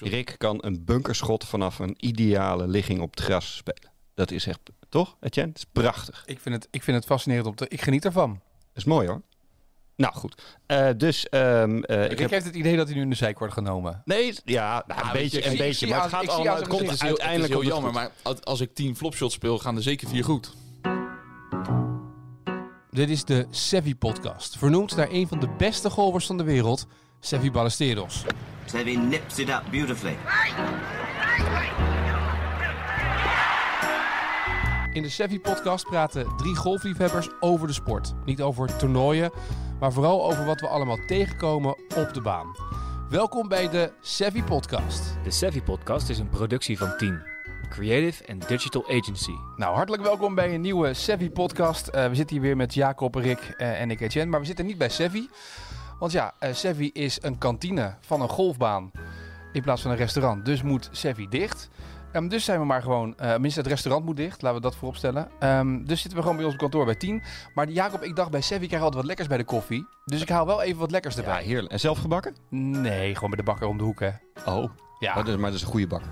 Rick kan een bunkerschot vanaf een ideale ligging op het gras spelen. Dat is echt, toch, Etienne? Het is prachtig. Ik vind het, ik vind het fascinerend om te... Ik geniet ervan. Dat is mooi hoor. Nou goed, Eh, dus ehm, eh, ik heb... heeft het idee dat hij nu in de zijk wordt genomen. Nee, ja, nou, een weet beetje, je, een ik beetje. Maar het gaat allemaal, het komt gezicht. Het is heel, uiteindelijk heel jammer, maar als, ik 10 flopshots speel, gaan er zeker vier goed. Dit is de Sevi podcast. Vernoemd naar een van de beste golvers van de wereld, Sevi Ballesteros. Sevi nips it up beautifully. In de Sevi podcast praten drie golfliefhebbers over de sport. Niet over toernooien, maar vooral over wat we allemaal tegenkomen op de baan. Welkom bij de Sevi podcast. De Savvy Podcast is een productie van 10. Creative and Digital Agency. Nou, hartelijk welkom bij een nieuwe Sevi podcast. Eh, we zitten hier weer met Jacob, Rick eh, en ik Etienne, maar we zitten niet bij Sevi. Want ja, eh Sevi is een kantine van een golfbaan in plaats van een restaurant. Dus moet Sevi dicht. Ehm, dus zijn we maar gewoon, eh minstens het restaurant moet dicht, laten we dat voorop stellen. Ehm, dus zitten we gewoon bij ons kantoor bij 10. Maar Jacob, ik dacht bij Sevi krijg je altijd wat lekkers bij de koffie. Dus ik haal wel even wat lekkers Ja, erbij. heerlijk. En zelf gebakken? Nee, gewoon bij de bakker om de hoek hè. Oh, Ja, maar, dat, maar dat is een goede bakker.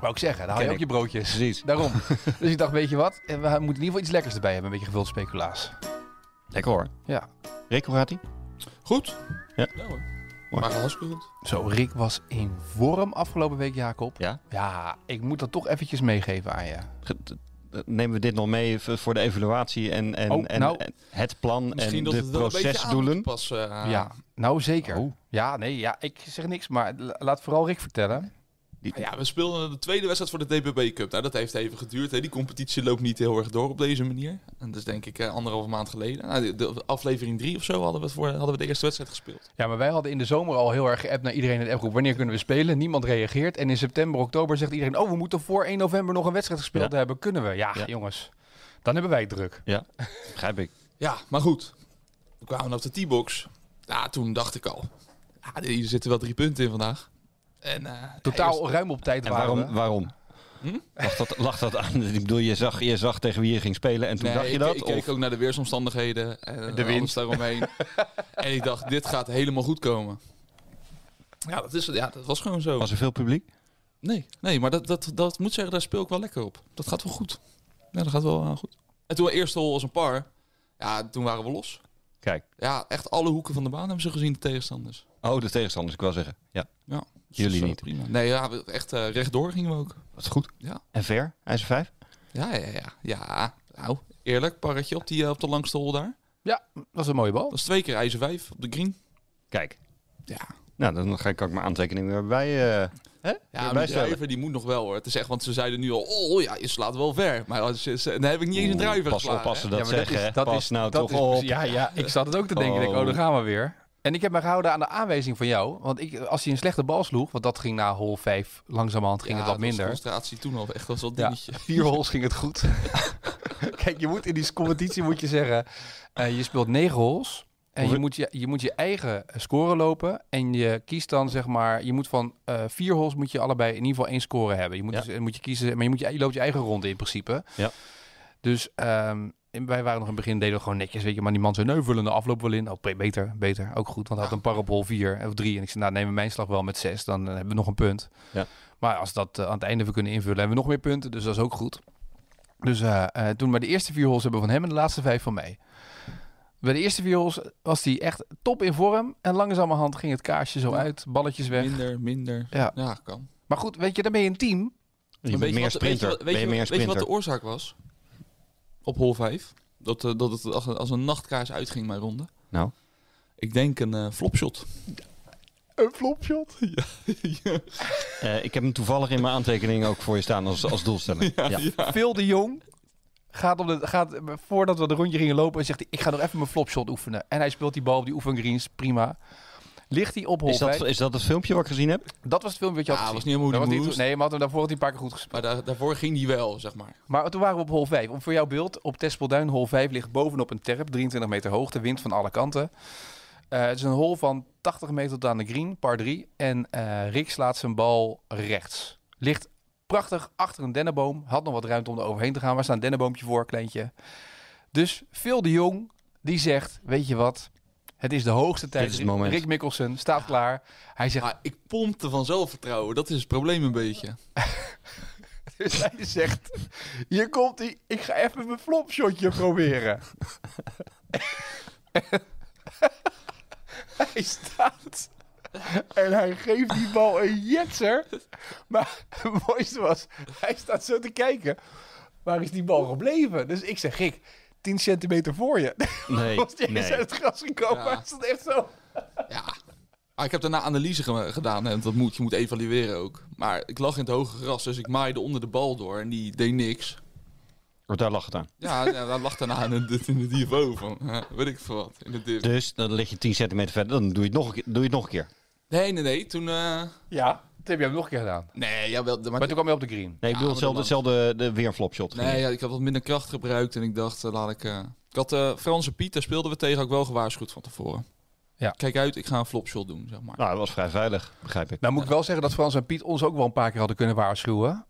wou ik zeggen, daar haal je ook je broodjes. Precies. Daarom. dus ik dacht, weet je wat, Eh, we moeten in ieder geval iets lekkers erbij hebben. Een beetje gevuld speculaas. Lekker hoor. Ja. Hoe gaat? Goed? Ja. hoor. Mooi. Maar hartstikke goed. Zo, Rick was in vorm afgelopen week, Jacob. Ja? Ja, ik moet dat toch eventjes meegeven aan je. Nemen we dit nog mee voor de evaluatie en, en, Oh, en, nou. en het plan Misschien en dat de het wel een beetje aan procesdoelen? passen. eh, ja, nou zeker. Oh. Ja, nee, ja, ik zeg niks, maar la- laat vooral Rick vertellen. Die- Ja, we speelden de tweede wedstrijd voor de DBB Cup. Nou, dat heeft even geduurd. Hè. Die competitie loopt niet heel erg door op deze manier. En dat is denk ik eh, anderhalve maand geleden. Nou, de, de aflevering drie of zo hadden we, het voor, hadden we de eerste wedstrijd gespeeld. Ja, maar wij hadden in de zomer al heel erg geappt naar iedereen in de appgroep. Wanneer kunnen we spelen? Niemand reageert. En in september, oktober zegt iedereen... Oh, we moeten voor 1 november nog een wedstrijd gespeeld Ja. hebben. Kunnen we? Ja, Ja. jongens. Dan hebben wij het druk. Ja, begrijp ik. Ja, maar goed. We kwamen op de T-box. Ja, toen dacht ik al. Ja, hier zitten wel drie punten in vandaag. En, eh, Totaal eerst- ruim op tijd En waren waarom? waarom? Hm? Lag, dat, lag dat aan? Ik bedoel, je zag, je zag tegen wie je ging spelen en toen Nee, dacht je ik, dat? ik of? keek ook naar de weersomstandigheden. En De wind. daaromheen. en ik dacht, dit gaat helemaal goed komen. Ja, dat, is, ja, dat was gewoon zo. Was er veel publiek? Nee, nee maar dat, dat, dat moet zeggen, daar speel ik wel lekker op. Dat gaat wel goed. Ja, dat gaat wel eh, goed. En toen we eerste hole als een par, ja, toen waren we los. Kijk. Ja, echt alle hoeken van de baan hebben ze gezien, de tegenstanders. Oh, de tegenstanders, ik wil zeggen. Ja, Ja, Jullie dat is, niet. Prima. Nee, ja, we- echt eh, rechtdoor gingen we ook. dat is goed. Ja. En ver? IJzer 5? Ja, ja, ja. Ja, nou, eerlijk, parretje op, die, eh, op de langste hole daar. Ja, dat was een mooie bal. Dat is twee keer ijzer vijf op de green. Kijk. Ja, Nou, dan ga ik ook mijn aantekening weer bij, eh hè? Ja, weer maar die bijstellen. driver die moet nog wel hoor. Het is echt, want ze zeiden nu al, oh ja, je slaat wel ver. Maar als je, ze- dan heb ik niet eens een Oeh, driver Pas geslagen, oppassen hè. dat Ja, maar zeggen. hè. Pas nou dat toch is op. precies- Ja, ja, ik zat het ook te denken. Ik denk, oh, Oh. daar gaan we weer. En ik heb me gehouden aan de aanwijzing van jou. Want ik, als hij een slechte bal sloeg, want dat ging na hole 5 langzamerhand ging Ja, het wat minder. concentratie toen al echt was wel een Ja, dingetje. vier holes ging het goed. Kijk, je moet in die competitie moet je zeggen, eh, je speelt negen holes. En je moet je, je moet je eigen score lopen. En je kiest dan zeg maar, je moet van eh, vier holes moet je allebei in ieder geval één score hebben. Je moet, Ja. dus, moet je kiezen, maar je, moet je, je loopt je eigen ronde in principe. Ja. Dus ehm, en wij waren nog in het begin, deden we gewoon netjes, weet je. Maar die man zei, nee, vullen de afloop wel in. Oh, be- beter, beter, ook goed. Want hij had een par op hole vier of drie. En ik zei, nou, nemen we mijn slag wel met zes. Dan eh, hebben we nog een punt. Ja. Maar als dat eh, aan het einde we kunnen invullen, hebben we nog meer punten. Dus dat is ook goed. Dus eh, eh, toen maar de eerste vier holes hebben we van hem en de laatste vijf van mij. Bij de eerste vier holes was hij echt top in vorm. En langzamerhand ging het kaarsje zo Ja. uit, balletjes weg. Minder, minder. Ja. Ja, kan. Maar goed, weet je, dan ben je een team. Je bent weet je meer wat- sprinter. Weet je, wat- ben je weet, meer je, weet je wat sprinter. de oorzaak was? Op hol 5. Dat, eh, dat het als een, als een nachtkaars uitging, mijn ronde. Nou? Ik denk een eh, flopshot. Een flopshot. Eh, ik heb hem toevallig in mijn aantekening ook voor je staan als, als doelstelling. Ja, Phil de Jong gaat, op de, gaat voordat we de rondje gingen lopen, zegt hij, ik ga nog even mijn flopshot oefenen. En hij speelt die bal op die oefengreens, prima. Ligt hij op hol Is, dat, 5. is dat het filmpje wat ik gezien heb? Dat was het filmpje wat je Ja, had was gezien. niet helemaal die was. Nee, maar had hem daarvoor had hij een paar keer goed gespeeld. Maar daar, daarvoor ging die wel, zeg maar. Maar toen waren we op hol 5. Om voor jouw beeld, op Tespelduin hol 5 ligt bovenop een terp, 23 meter hoogte, wind van alle kanten. Eh, het is een hol van 80 meter tot aan de green, par 3. En eh, Rick slaat zijn bal rechts. Ligt prachtig achter een dennenboom. Had nog wat ruimte om er overheen te gaan. Waar staat een dennenboompje voor, kleintje. Dus Phil de Jong, die zegt, weet je wat? Het is de hoogste tijd. Dit is het moment. Rick Mikkelsen staat klaar. Hij zegt, Maar ik pompte van zelfvertrouwen. Dat is het probleem een beetje. dus hij zegt, hier komt hij. Ik ga even mijn flopshotje proberen. hij staat en hij geeft die bal een jetser. Maar het mooiste was, hij staat zo te kijken. Waar is die bal gebleven? Dus ik zeg, Rick, 10 centimeter voor je. Nee, was die nee. uit het gras gekomen. Ja. Hij stond echt zo. Ja. Maar ik heb daarna analyse ge- gedaan. En dat moet, je moet evalueren ook. Maar ik lag in het hoge gras. Dus ik maaide onder de bal door. En die deed niks. Want daar lag het aan. Ja, ja dat lag daarna in de, in de DFO van. weet ik veel wat. In de. Dus dan lig je 10 centimeter verder, dan doe je het nog een keer. Doe je het nog een keer. Nee, nee, nee. Toen... eh, Ja, dat heb je hem nog een keer gedaan. nee, ja, wel, maar, Maar toen kwam je op de green. Nee, ik bedoel hetzelfde, dan hetzelfde de, weer een flopshot. Nee, ja, ik had wat minder kracht gebruikt. En ik dacht, eh, laat ik... eh, ik had eh Franse Piet, daar speelden we tegen ook wel gewaarschuwd van tevoren. Ja. Kijk uit, ik ga een flopshot doen, zeg maar. Nou, dat was vrij veilig, begrijp ik. Nou moet ik wel zeggen dat Frans en Piet ons ook wel een paar keer hadden kunnen waarschuwen.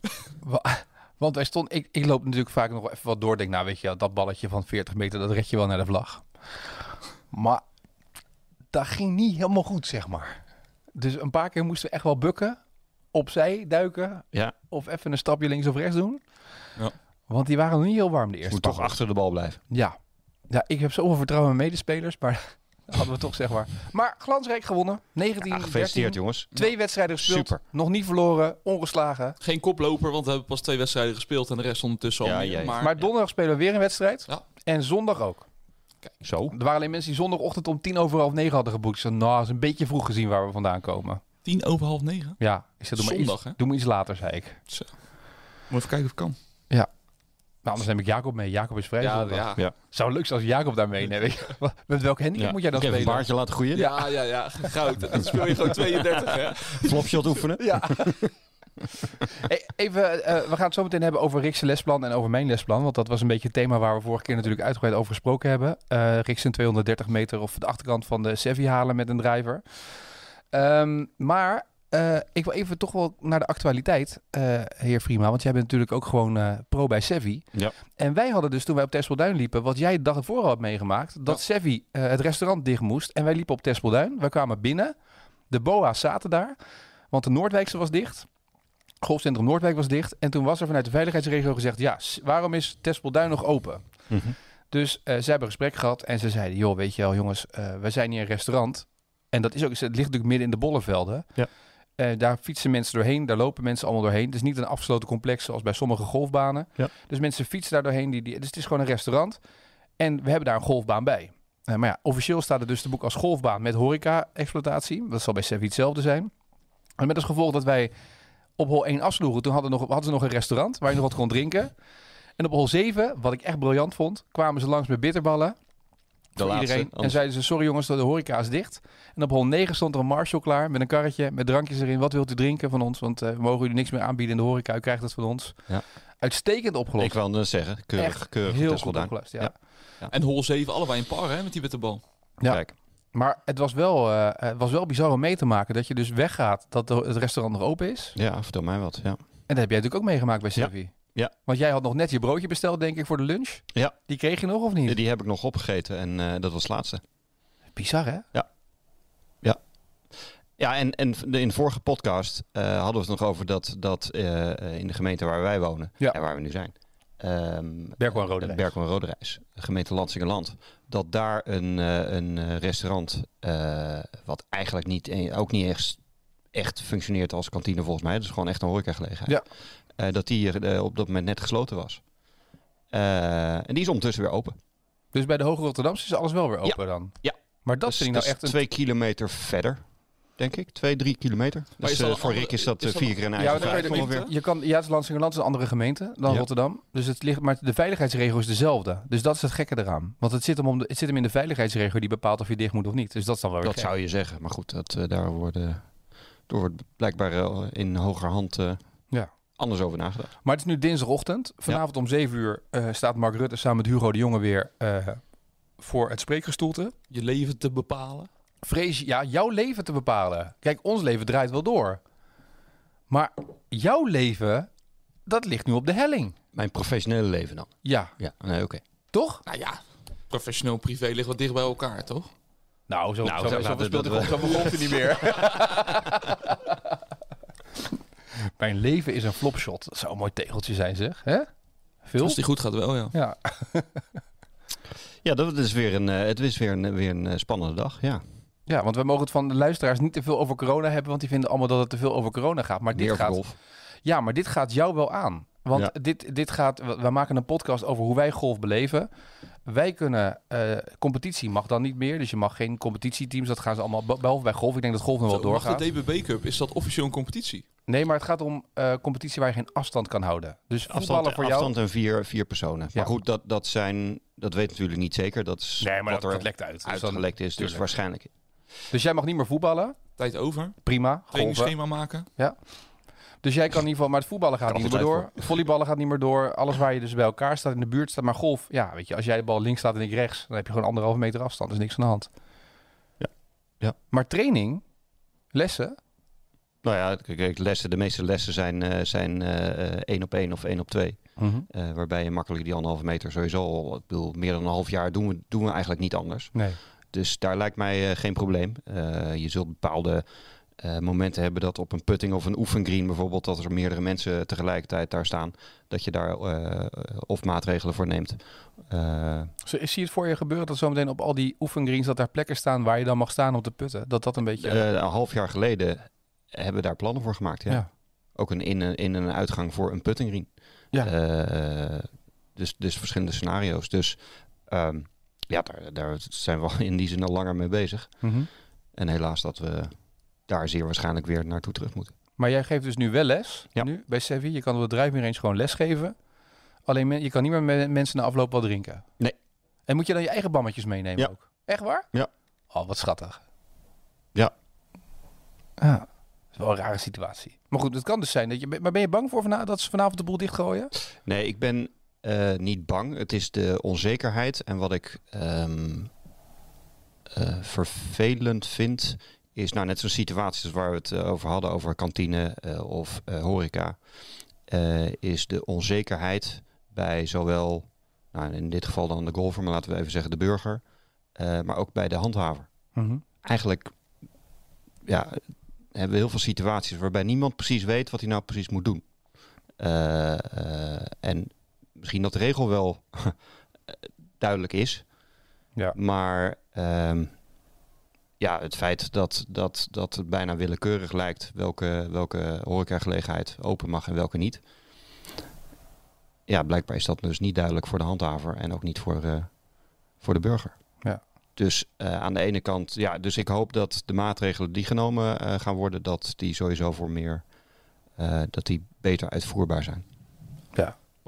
Wa- Want wij stonden, ik, ik loop natuurlijk vaak nog wel even wat door. Denk, nou weet je, dat balletje van 40 meter, dat red je wel naar de vlag. Maar dat ging niet helemaal goed, zeg maar. Dus een paar keer moesten we echt wel bukken, opzij duiken Ja, of even een stapje links of rechts doen. Ja. Want die waren nog niet heel warm de eerste moet toch achter de bal blijven. Ja. ja, ik heb zoveel vertrouwen in mijn medespelers, maar dat hadden we toch zeg maar. Maar glansrijk gewonnen. 19, Ja, 13, gefeliciteerd jongens. Twee wedstrijden gespeeld. Super. Nog niet verloren. Ongeslagen. Geen koploper, want we hebben pas twee wedstrijden gespeeld. En de rest ondertussen al Ja, meer. ja, ja. Maar, Maar donderdag spelen we weer een wedstrijd. Ja. En zondag ook. Zo. Er waren alleen mensen die zondagochtend om tien over half negen hadden geboekt. Zei, nou, dat is een beetje vroeg gezien waar we vandaan komen. tien over half negen. Ja, ik zei, doe maar, Zondag, iets, hè? doe maar iets later, zei ik. Zo. Moet even kijken of het kan. Nou, anders neem ik Jacob mee. Jacob is vrij Ja, zondag. ja. Ja. Zou leuk zijn als Jacob daar je. Wat- Met welk handicap Ja. moet jij dan Ik heb een spelen? baardje laten groeien. Ja, ja, ja. Goud. Dan speel je gewoon 32, hè? Flopshot oefenen. Ja. Hey, even, eh, we gaan het zo meteen hebben over Rick's lesplan en over mijn lesplan. Want dat was een beetje het thema waar we vorige keer natuurlijk uitgebreid over gesproken hebben. Rick zijn 230 meter of de achterkant van de Sevi halen met een driver. Ehm, maar eh, ik wil even toch wel naar de actualiteit, eh, heer Vriema. Want jij bent natuurlijk ook gewoon pro bij Sevi. Ja. En wij hadden dus toen wij op Tespelduin liepen, wat jij de dag ervoor al had meegemaakt, dat Sevi eh, het restaurant dicht moest. En wij liepen op Tespelduin. Wij kwamen binnen. De BOA's zaten daar, want de Noordwijkse was dicht. Golfcentrum Noordwijk was dicht. En toen was er vanuit de veiligheidsregio gezegd: ja, waarom is Tespelduin nog open? Mhm. Dus eh, ze hebben een gesprek gehad en ze zeiden: joh, weet je wel, jongens, eh wij zijn hier een restaurant. En dat is ook, het ligt natuurlijk midden in de bollenvelden. Ja. Eh, daar fietsen mensen doorheen, daar lopen mensen allemaal doorheen. Het is niet een afgesloten complex zoals bij sommige golfbanen. Ja. Dus mensen fietsen daar doorheen. Die, die, dus het is gewoon een restaurant. En we hebben daar een golfbaan bij. Maar ja, officieel staat het dus te boek als golfbaan met horeca-exploitatie. Dat zal bij Sevi hetzelfde zijn. En met als gevolg dat wij op hol 1 afsloegen. Toen hadden, nog, hadden ze nog een restaurant waar je nog wat kon drinken. En op hol 7, wat ik echt briljant vond, kwamen ze langs met bitterballen. De voor laatste. iedereen. En zeiden ze, sorry jongens, de horeca is dicht. En op hol 9 stond er een Marshall klaar met een karretje met drankjes erin. Wat wilt u drinken van ons? Want eh, we mogen u niks meer aanbieden in de horeca. U krijgt het van ons. Ja. Uitstekend opgelost. Ik wil net zeggen, keurig, Echt keurig heel goed opgelost, ja. Ja. En hol 7 allebei een par, hè? Met die witte bal. Ja. Kijk, Maar het was, wel, eh, het was wel bizar om mee te maken dat je dus weggaat dat het restaurant nog open is. ja, vertel mij wat. Ja. En dat heb jij natuurlijk ook meegemaakt bij Ja. Sevi. Ja. Want jij had nog net je broodje besteld, denk ik, voor de lunch. Ja. Die kreeg je nog of niet? Die heb ik nog opgegeten en eh, dat was het laatste. Bizar, hè? Ja, en, en de- in de vorige podcast eh, hadden we het nog over dat, dat in de gemeente waar wij wonen, Ja. en waar we nu zijn, ehm Berkel en Rode Reis. Berkel en Roderijs, de gemeente Lansingerland, dat daar een, eh, een eh, restaurant, eh, wat eigenlijk niet, eh, ook niet echt, echt functioneert als kantine volgens mij, dus gewoon echt een horecagelegenheid, Ja. Eh, dat die hier op dat moment net gesloten was. Eh, en die is ondertussen weer open. Dus bij de Hoge Rotterdamse is alles wel weer open dan? Ja. Maar dat Dus vind ik dat nou is echt een... twee kilometer verder, denk ik. Twee, drie kilometer. Dus eh, voor Rick is dat is eh, dat vier keer een Ja, eigen je- ongeveer. Je kan, ja, het is Lansingerland is een andere gemeente dan Ja. Rotterdam. Dus het ligt, maar de veiligheidsregio is dezelfde. Dus dat is het gekke eraan. Want het zit hem, om de, het zit hem in de veiligheidsregio die bepaalt of je dicht moet of niet. Dus dat is dan wel weer Dat gek. zou je zeggen. Maar goed, dat, eh, daar worden, door wordt blijkbaar in hoger hand eh, Ja. anders over nagedacht. Maar het is nu dinsdagochtend. Vanavond om 7 uur eh, staat Mark Rutte samen met Hugo de Jonge weer eh, voor het spreekgestoelte. Je leven te bepalen. Vrees, ja, jouw leven te bepalen. Kijk, ons leven draait wel door. Maar jouw leven, dat ligt nu op de helling. Mijn professionele leven dan. Ja, Ja, nee, oké. toch? Nou ja, professioneel en privé ligt wat dicht bij elkaar, toch? Nou, zo, Nou, zo, zo, dat- speelt dat- hij zo begon niet meer. Mijn leven is een flopshot. Dat zou een mooi tegeltje zijn, zeg. Hè? Veel? Als die goed gaat wel, ja. Ja. Ja, dat is weer een, eh, het is weer een, weer een eh, spannende dag. Ja, ja, want we mogen het van de luisteraars niet te veel over corona hebben, want die vinden allemaal dat het te veel over corona gaat. Maar dit gaat, golf. ja, maar dit gaat jou wel aan. Want Ja. dit, dit gaat, we maken een podcast over hoe wij golf beleven. Wij kunnen, eh, competitie mag dan niet meer. Dus je mag geen competitieteams, dat gaan ze allemaal, be- behalve bij golf. Ik denk dat golf nog wel doorgaat. de DBB Cup, is dat officieel een competitie? Nee, maar het gaat om eh, competitie waar je geen afstand kan houden. Dus Afstand, voor jou... afstand en vier, vier personen. Ja. Maar goed, dat, dat zijn, dat weet natuurlijk niet zeker. Dat is Nee, maar wat dat, er dat lekt uit. Dus, dan- uitgelekt is, dus tuurlijk. waarschijnlijk. Dus jij mag niet meer voetballen. Tijd over. Prima. Trainingsschema maken. Dus jij kan in ieder geval, maar het voetballen gaat Kan niet meer door. Volleyballen gaat niet meer door. Alles waar je dus bij elkaar staat in de buurt staat. Maar golf, ja, weet je, als jij de bal links staat en ik rechts, dan heb je gewoon anderhalve meter afstand. Dus niks aan de hand. Ja. Ja. Maar training, lessen, Nou ja, kijk, lessen, de meeste lessen zijn, eh, zijn eh, eh, één op één of één op twee. Eh, waarbij je makkelijk die anderhalve meter sowieso al, ik bedoel, meer dan een half jaar doen we, doen we eigenlijk niet anders. nee. Dus daar lijkt mij eh, geen probleem. Eh, je zult bepaalde eh, momenten hebben dat op een putting of een oefengreen bijvoorbeeld, dat er meerdere mensen tegelijkertijd daar staan, dat je daar of maatregelen voor neemt. Zo, zie je het voor je gebeuren dat zometeen op al die oefengreens dat daar plekken staan waar je dan mag staan om te putten? Dat dat een beetje... een half jaar geleden hebben we daar plannen voor gemaakt. Ja. ja. Ook een in, in en uitgang voor een puttinggreen. Ja. Dus, dus verschillende scenario's. Dus ehm, ja, daar, daar zijn we in die zin al langer mee bezig. Mhm. En helaas dat we daar zeer waarschijnlijk weer naartoe terug moeten. Maar jij geeft dus nu wel les, Ja. nu, bij Sevi. Je kan op de driving range gewoon les geven. Alleen men- je kan niet meer met mensen na afloop wat drinken. Nee. En moet je dan je eigen bammetjes meenemen Ja. ook? Echt waar? Ja. Oh, wat schattig. Ja. Ah, dat is wel een rare situatie. Maar goed, het kan dus zijn dat je... Maar ben je bang voor vana- dat ze vanavond de boel dichtgooien? Nee, ik ben eh, niet bang. Het is de onzekerheid. En wat ik ehm, eh, vervelend vind, is nou net zo'n situaties waar we het eh, over hadden, over kantine of horeca, is de onzekerheid bij zowel, nou, in dit geval dan de golfer, maar laten we even zeggen de burger, maar ook bij de handhaver. Eigenlijk ja, hebben we heel veel situaties waarbij niemand precies weet wat hij nou precies moet doen. En misschien dat de regel wel duidelijk is. Ja. Maar ehm, ja, het feit dat, dat, dat het bijna willekeurig lijkt welke, welke horecagelegenheid open mag en welke niet. Ja, blijkbaar is dat dus niet duidelijk voor de handhaver en ook niet voor, eh, voor de burger. Ja. Dus eh, aan de ene kant, ja, dus ik hoop dat de maatregelen die genomen eh, gaan worden, dat die sowieso voor meer, dat die beter uitvoerbaar zijn.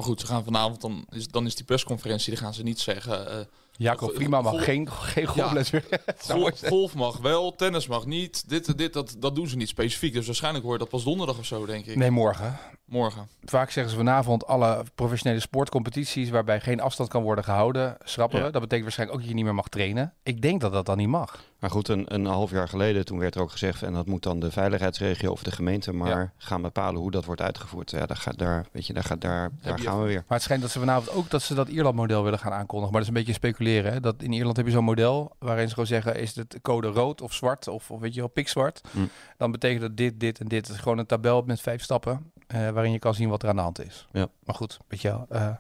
Maar goed, ze gaan vanavond, dan is, dan is die persconferentie, dan gaan ze niet zeggen... Jacob Prima mag geen, geen golfles meer. Het zou mooi Gol- zijn. golf mag wel, tennis mag niet. Dit, dit, dat, dat doen ze niet specifiek. Dus waarschijnlijk hoor je dat pas donderdag of zo, denk ik. Nee, morgen. Morgen. Vaak zeggen ze vanavond alle professionele sportcompetities waarbij geen afstand kan worden gehouden, schrappen Ja. we. Dat betekent waarschijnlijk ook dat je niet meer mag trainen. Ik denk dat dat dan niet mag. Maar goed, een, een half jaar geleden, toen werd er ook gezegd, en dat moet dan de veiligheidsregio of de gemeente maar Ja. gaan bepalen hoe dat wordt uitgevoerd. Ja, daar, gaat, daar, weet je, daar, gaat, daar, daar gaan we weer. Maar het schijnt dat ze vanavond ook dat ze dat Ierland-model willen gaan aankondigen. Maar dat is een beetje speculeren. Hè? Dat in Ierland heb je zo'n model waarin ze gewoon zeggen: is het code rood of zwart of, of weet je wel, pikzwart. Hm. Dan betekent dat dit, dit en dit. Het is gewoon een tabel met vijf stappen eh, waarin je kan zien wat er aan de hand is. Ja. Maar goed, weet je wel. eh,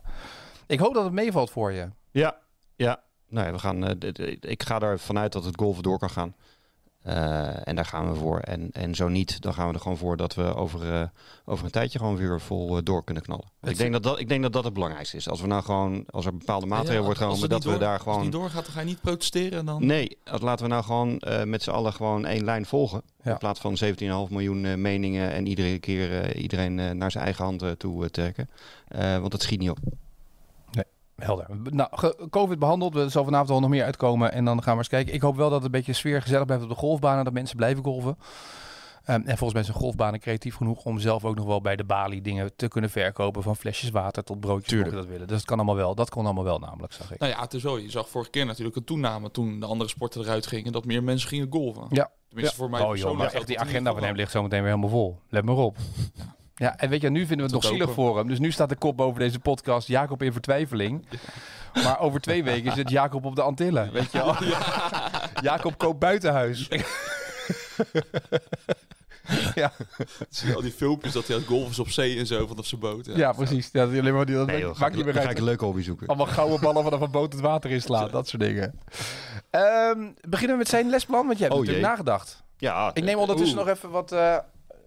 ik hoop dat het meevalt voor je. Ja, ja. Nou ja, we gaan, eh, ik ga ervan uit dat het golven door kan gaan. Eh, en daar gaan we voor. En, en zo niet, dan gaan we er gewoon voor dat we over, eh, over een tijdje gewoon weer vol eh, door kunnen knallen. Het ik, denk dat dat, ik denk dat dat het belangrijkste is. Als we nou gewoon, als er bepaalde maatregelen wordt als genomen, dat we daar Als het gewoon... niet doorgaat, dan ga je niet protesteren. Dan... Nee, dat laten we nou gewoon met z'n allen gewoon één lijn volgen. Ja. In plaats van 17,5 miljoen meningen en iedere keer iedereen naar zijn eigen hand toe trekken. Want het schiet niet op. Helder. Nou, COVID behandeld. Er zal vanavond al nog meer uitkomen. En dan gaan we eens kijken. Ik hoop wel dat het een beetje sfeer gezellig blijft op de golfbanen. Dat mensen blijven golven. Ehm, en volgens mij zijn golfbanen creatief genoeg om zelf ook nog wel bij de balie dingen te kunnen verkopen. Van flesjes water tot broodjes, Tuurlijk. dat willen. Dus dat kan allemaal wel. Dat kon allemaal wel namelijk, zag ik. Nou ja, het is zo. Je zag vorige keer natuurlijk een toename toen de andere sporten eruit gingen. Dat meer mensen gingen golven. Ja. Tenminste, voor mij oh joh, echt die agenda van hem ligt zo meteen weer helemaal vol. Let maar op. Ja, en weet je, nu vinden we het nog zielig voor hem. Dus nu staat de kop boven deze podcast. Jacob in vertwijfeling. Maar over twee weken is het Jacob op de Antillen, weet je wel. Jacob koopt buitenhuis. ja, Zie je al die filmpjes dat hij aan het is op zee en zo vanaf zijn boot. ja, precies. Ja, dat alleen maar die, dat Nee, joh, ga maakt ik, niet meer ga ik uit. een leuke hobby zoeken. Allemaal gouden ballen vanaf een boot het water inslaan, dat soort dingen. Ehm, beginnen we met zijn lesplan, want jij hebt Oh, natuurlijk jee. nagedacht. Ja, Ik neem ondertussen Oeh. nog even wat... eh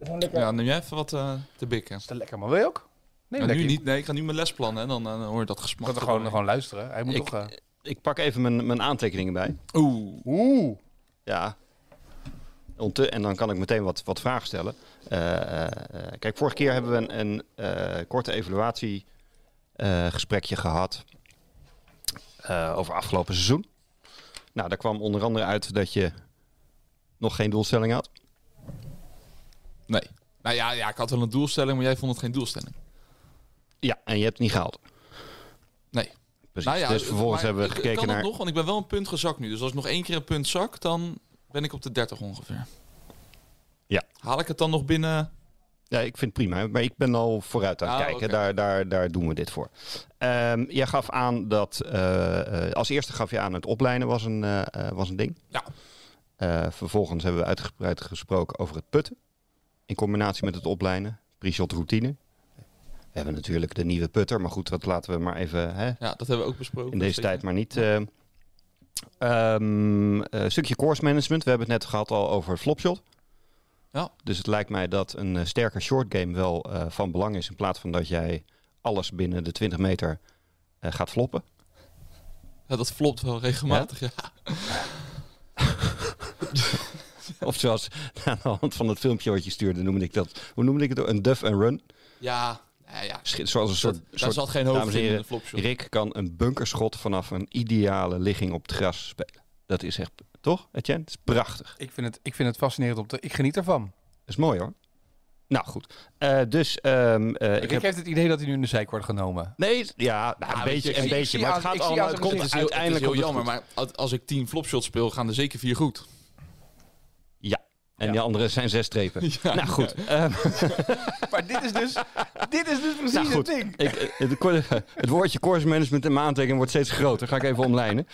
zo'n lekker... Ja, neem jij even wat eh, te bikken. Is dat lekker, maar wil je ook? Nee, Ja, lekker. nu niet. Nee, ik ga nu mijn lesplan en dan, eh, dan hoor je dat Ik gesmak. kan er gewoon, gewoon luisteren. Hij moet Ik- toch... eh, ik pak even mijn, mijn aantekeningen bij. Oeh. Oeh. Ja. En dan kan ik meteen wat, wat vragen stellen. Eh, eh, eh, kijk, vorige keer hebben we een, een eh, korte evaluatiegesprekje gehad eh, over afgelopen seizoen. Nou, daar kwam onder andere uit dat je nog geen doelstelling had. Nee. Nou ja, ja, ik had wel een doelstelling, maar jij vond het geen doelstelling. Ja, en je hebt het niet gehaald. Nee. Precies. Nou ja, dus vervolgens maar hebben we gekeken kan naar... nog, want ik ben wel een punt gezakt nu. Dus als ik nog één keer een punt zak, dan ben ik op de 30 ongeveer. Ja. Haal ik het dan nog binnen? Ja, ik vind het prima. Maar ik ben al vooruit aan het Ah, kijken. Daar, daar, daar doen we dit voor. Ehm, jij gaf aan dat... eh, eh, als eerste gaf je aan het oplijnen was een, eh, was een ding. Ja. Vervolgens hebben we uitgebreid gesproken over het putten. In combinatie met het oplijnen. Pre-shot routine. We hebben natuurlijk de nieuwe putter. Maar goed, dat laten we maar even hè, Ja, dat hebben we ook besproken. in deze tijd maar niet. eh ehm, eh, stukje course management. We hebben het net gehad al over flopshot. Ja. Dus het lijkt mij dat een eh, sterke short game wel van belang is. In plaats van dat jij alles binnen de 20 meter gaat floppen. Ja, dat flopt wel regelmatig. Ja? Of zoals aan de hand van het filmpje wat je stuurde, noemde ik dat. Hoe noemde ik het? Een duff and run. Ja, ja, ja. Zoals een soort. Dat, daar soort zat geen hoofd en in, de flopshot. Rick kan een bunkerschot vanaf een ideale ligging op het gras spelen. Dat is echt, toch, Etienne? Het is prachtig. Ik vind, het, ik vind het fascinerend om te... Ik geniet ervan. Dat is mooi hoor. Nou goed. Eh, dus ehm, eh, ik Rick heb... heeft het idee dat hij nu in de zijk wordt genomen. Nee, ja, nou, Ja, een beetje, je, een ik beetje. Maar het gaat ik allemaal. Het komt Het is heel, uiteindelijk heel jammer, maar als- ik 10 flopshots speel, gaan er zeker vier goed. En die andere zijn zes strepen. Nou goed. ehm, Maar dit is dus, dit is dus precies Nou, het ding. ik, eh, het, het woordje course management en mijn aantekening wordt steeds groter. Ga ik even omlijnen.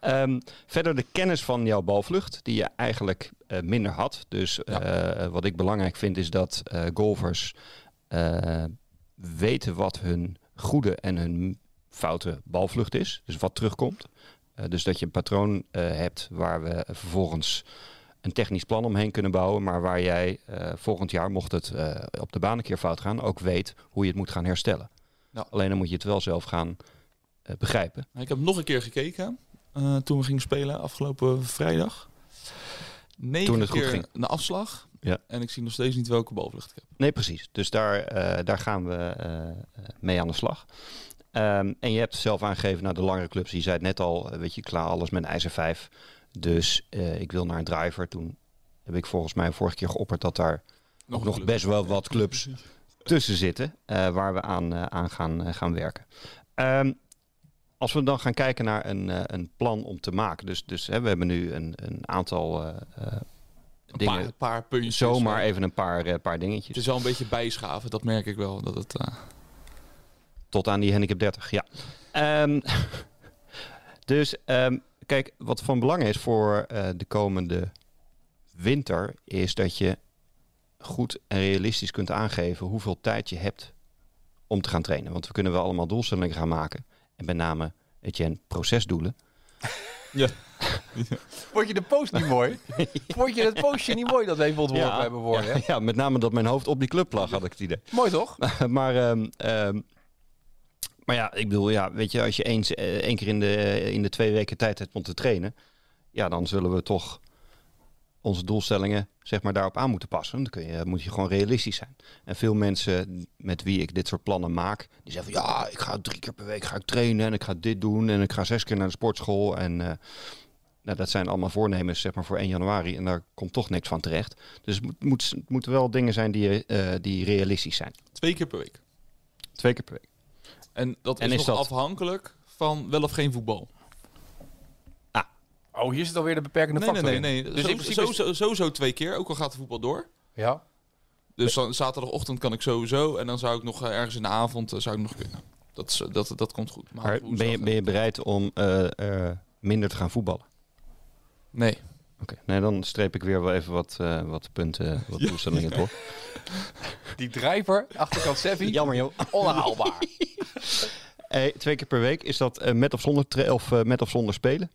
Ehm, verder de kennis van jouw balvlucht, die je eigenlijk eh, minder had. Dus eh, wat ik belangrijk vind is dat eh, golfers weten wat hun goede en hun foute balvlucht is. Dus wat terugkomt. Dus dat je een patroon hebt waar we vervolgens een technisch plan omheen kunnen bouwen, maar waar jij eh, volgend jaar, mocht het eh, op de baan een keer fout gaan, ook weet hoe je het moet gaan herstellen. Ja. Alleen dan moet je het wel zelf gaan eh, begrijpen. Ik heb nog een keer gekeken toen we gingen spelen afgelopen vrijdag. Negen Toen het goed keer ging. een afslag. Ja. En ik zie nog steeds niet welke balvlucht ik heb. Nee, precies. Dus daar, daar gaan we mee aan de slag. Ehm, en je hebt zelf aangegeven naar de langere clubs. Je zei het net al, weet je, klaar alles met een ijzer 5. Dus eh, ik wil naar een driver. Toen heb ik volgens mij vorige keer geopperd dat daar nog club. best wel wat clubs tussen zitten eh, waar we aan, eh, aan gaan, gaan werken. Ehm, als we dan gaan kijken naar een, een plan om te maken. Dus, dus hè, we hebben nu een, een aantal eh, eh, Een dingen. paar, paar puntjes. zomaar even een paar, paar dingetjes. Het is wel een beetje bijschaven, dat merk ik wel. Dat het, Tot aan die handicap 30, ja. Ehm, dus ehm, kijk, wat van belang is voor eh, de komende winter, is dat je goed en realistisch kunt aangeven hoeveel tijd je hebt om te gaan trainen. Want we kunnen wel allemaal doelstellingen gaan maken. En met name, Etienne, procesdoelen. Vond je de post niet mooi? Vond je het postje niet mooi dat we even ontworpen hebben worden? ja, ja, met name dat mijn hoofd op die club lag, had ik het idee. Mooi toch? maar, ehm, ehm, maar ja, ik bedoel, ja, weet je, als je eens, eh, één keer in de, in de twee weken tijd hebt om te trainen, ja, dan zullen we toch onze doelstellingen zeg maar daarop aan moeten passen. Dan kun je, moet je gewoon realistisch zijn. En veel mensen met wie ik dit soort plannen maak, die zeggen van ja, ik ga drie keer per week ga ik trainen en ik ga dit doen en ik ga zes keer naar de sportschool en eh, nou, dat zijn allemaal voornemens zeg maar voor 1 januari en daar komt toch niks van terecht. Dus het moet, het moeten wel dingen zijn die, eh, die realistisch zijn. twee keer per week. Twee keer per week. En dat is, En is nog dat- afhankelijk van wel of geen voetbal. Oh, hier zit alweer de beperkende Nee, nee, factor nee. in. nee. Dus Zo- in principe is- sowieso, sowieso twee keer, ook al gaat de voetbal door. Ja. Dus dan, zaterdagochtend kan ik sowieso. En dan zou ik nog eh, ergens in de avond eh, zou ik nog kunnen. Dat, is, dat, dat komt goed. Maar ben je, ben je bereid om eh, eh, minder te gaan voetballen? Nee. Oké, nee, dan streep ik weer wel even wat, eh, wat punten, wat doelstellingen door. Die driver, achterkant Sevi, Jammer joh. onhaalbaar. Hey, twee keer per week, is dat eh, met of zonder, tra- of, eh, met of zonder spelen?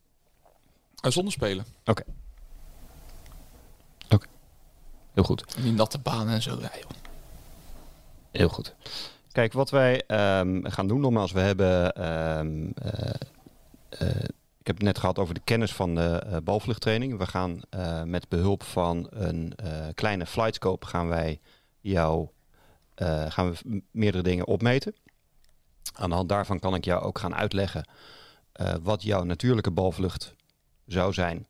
Uh, zonder spelen. Heel goed. Die natte banen en zo. Ja, joh. Heel goed. Kijk, wat wij ehm, gaan doen, nogmaals, we hebben. ehm, eh, eh, ik heb het net gehad over de kennis van de eh, balvluchttraining. We gaan eh, met behulp van een eh, kleine flightscope gaan wij jou gaan we meerdere dingen opmeten. Aan de hand daarvan kan ik jou ook gaan uitleggen wat jouw natuurlijke balvlucht zou zijn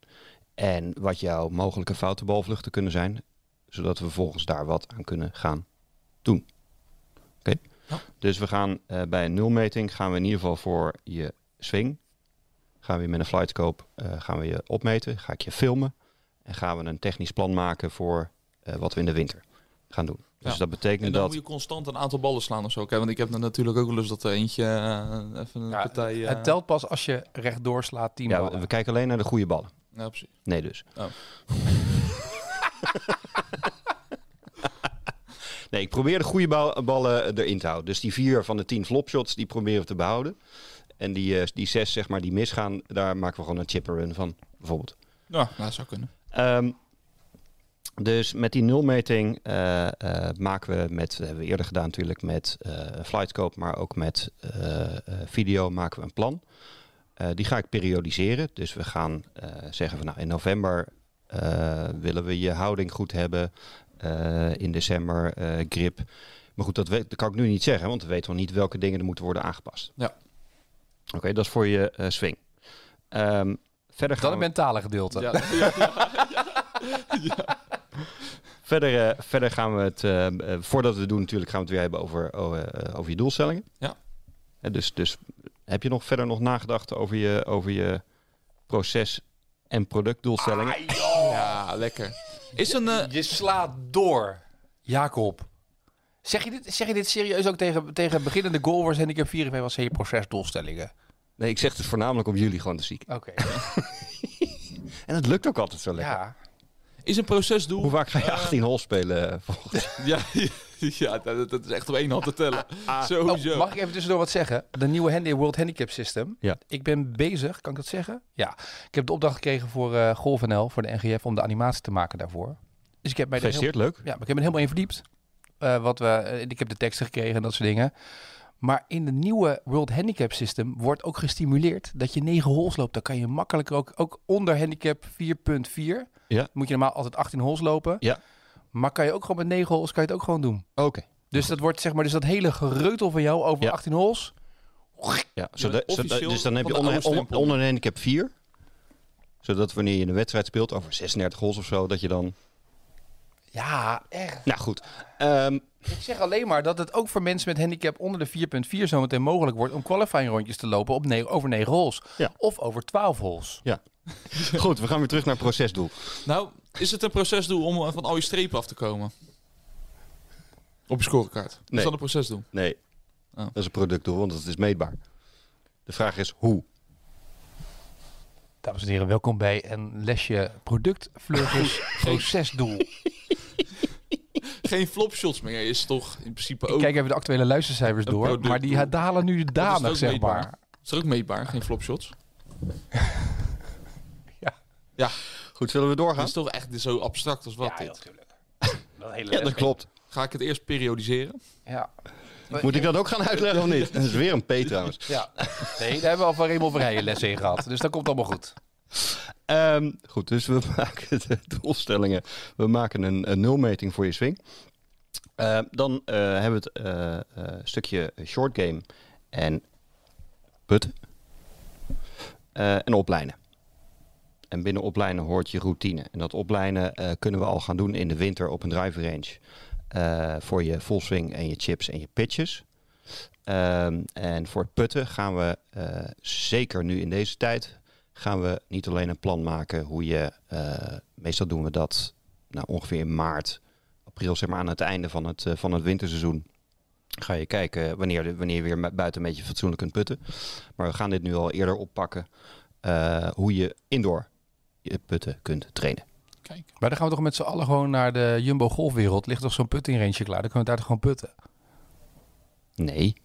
en wat jouw mogelijke foute balvluchten kunnen zijn, zodat we vervolgens daar wat aan kunnen gaan doen. Oké. Ja. Dus we gaan bij een nulmeting gaan we in ieder geval voor je swing gaan we met een flightscope eh, gaan we je opmeten, ga ik je filmen en gaan we een technisch plan maken voor eh, wat we in de winter gaan doen. Dus Ja. dat betekent En dan dat moet je constant een aantal ballen slaan of zo. Want ik heb natuurlijk ook wel eens dat er eentje eh, even een Ja, partij... eh, Het telt pas als je rechtdoor slaat 10 ja, we, ballen. we kijken alleen naar de goede ballen. Ja, precies. Nee dus. Oh. nee, ik probeer de goede bal- ballen erin te houden. Dus die vier van de tien flopshots, die proberen we te behouden. En die, eh, die zes, zeg maar, die misgaan, daar maken we gewoon een chipper run van, bijvoorbeeld. Ja, nou, dat zou kunnen. Ehm, dus met die nulmeting eh, eh, maken we met, dat hebben we eerder gedaan natuurlijk met eh flightscope, maar ook met eh, eh, video maken we een plan. Eh, die ga ik periodiseren. Dus we gaan eh, zeggen van nou in november eh, willen we je houding goed hebben. Eh, in december eh, grip. Maar goed, dat, weet, dat kan ik nu niet zeggen, want we weten nog niet welke dingen er moeten worden aangepast. Ja. Oké, dat is voor je eh, swing. Ehm, verder Dat gaan het we... mentale gedeelte. Ja, ja, Verder, eh, verder gaan we het, eh, voordat we het doen natuurlijk, gaan we het weer hebben over, oh, eh, over je doelstellingen. Ja. Dus, dus heb je nog verder nog nagedacht over je, over je proces- en productdoelstellingen? ja, lekker. Is een... Je slaat door, Jacob. Zeg je dit, zeg je dit serieus ook tegen, tegen beginnende goalers en ik heb 4 was je procesdoelstellingen? Nee, ik zeg het voornamelijk om jullie gewoon te zieken. Oké. En het lukt ook altijd zo lekker. ja. is een procesdoel... Hoe vaak ga je 18 hol spelen? eh, volgens- Ja, ja dat, dat is echt op één hand te tellen. Oh, Sowieso. mag ik even tussendoor wat zeggen? De nieuwe Handy World Handicap System. Ja. Ik ben bezig, kan ik dat zeggen? Ja. Ik heb de opdracht gekregen voor eh Golf NL, voor de NGF, om de animatie te maken daarvoor. Dus ik heb mij er heel, Gefeliciteerd, leuk. ja, maar ik heb me er helemaal in verdiept. Eh, wat we, eh, ik heb de teksten gekregen en dat soort dingen. Maar in de nieuwe World Handicap System wordt ook gestimuleerd dat je 9 holes loopt. Dan kan je makkelijker ook, ook onder handicap 4.4. Ja. Moet je normaal altijd 18 holes lopen. Ja. Maar kan je ook gewoon met 9 holes kan je het ook gewoon doen. Oké. Dus dat wordt zeg maar, dus dat hele gereutel van jou over Ja. 18 holes. Ja, zodat, dus dan heb je onder, onder, handicap 4. Zodat wanneer je een wedstrijd speelt over 36 holes of zo, dat je dan... Ja, echt. Nou goed. Ehm, Ik zeg alleen maar dat het ook voor mensen met handicap onder de 4.4 zometeen mogelijk wordt om qualifying rondjes te lopen op ne- over 9 holes. Ja. Of over 12 holes. goed, we gaan weer terug naar het procesdoel. Nou, is het een procesdoel om eh, van al je strepen af te komen? Op je scorekaart. Nee. Is dat een procesdoel? Nee, Oh. dat is een productdoel, want het is meetbaar. De vraag is hoe. Dames en heren, welkom bij een lesje productvleugels procesdoel. Geen flopshots meer is toch in principe Ik ook... kijk even de actuele luistercijfers Een door, maar die dalen nu danig, zeg meetbaar. maar. Is er ook meetbaar, geen flopshots? Goed, zullen we doorgaan? is toch echt zo abstract als wat Ja, dit. natuurlijk. Dat hele Ja, dat klopt. Ga ik het eerst periodiseren? Ja. Moet ik dat ook gaan uitleggen of niet? Dat is weer een P trouwens. ja. Nee, daar hebben we al van Raymond Verheijen lessen in gehad. Dus dat komt allemaal goed. Ehm, goed, dus we maken de doelstellingen. We maken een, een nulmeting voor je swing. Ehm, dan eh, hebben we het eh, eh, stukje short game en putten. En oplijnen. En binnen oplijnen hoort je routine. En dat oplijnen kunnen we al gaan doen in de winter op een driver range. voor je full swing en je chips en je pitches. Ehm, en voor het putten gaan we zeker nu in deze tijd gaan we niet alleen een plan maken hoe je, eh, meestal doen we dat nou, ongeveer in maart, april, zeg maar aan het einde van het, eh, van het winterseizoen. Ga je kijken wanneer, wanneer je weer buiten een beetje fatsoenlijk kunt putten. Maar we gaan dit nu al eerder oppakken. eh, hoe je indoor je putten kunt trainen. Kijk. Maar dan gaan we toch met z'n allen gewoon naar de Jumbo golfwereld. Ligt toch zo'n putting range klaar? Dan kunnen we daar toch gewoon putten? Nee,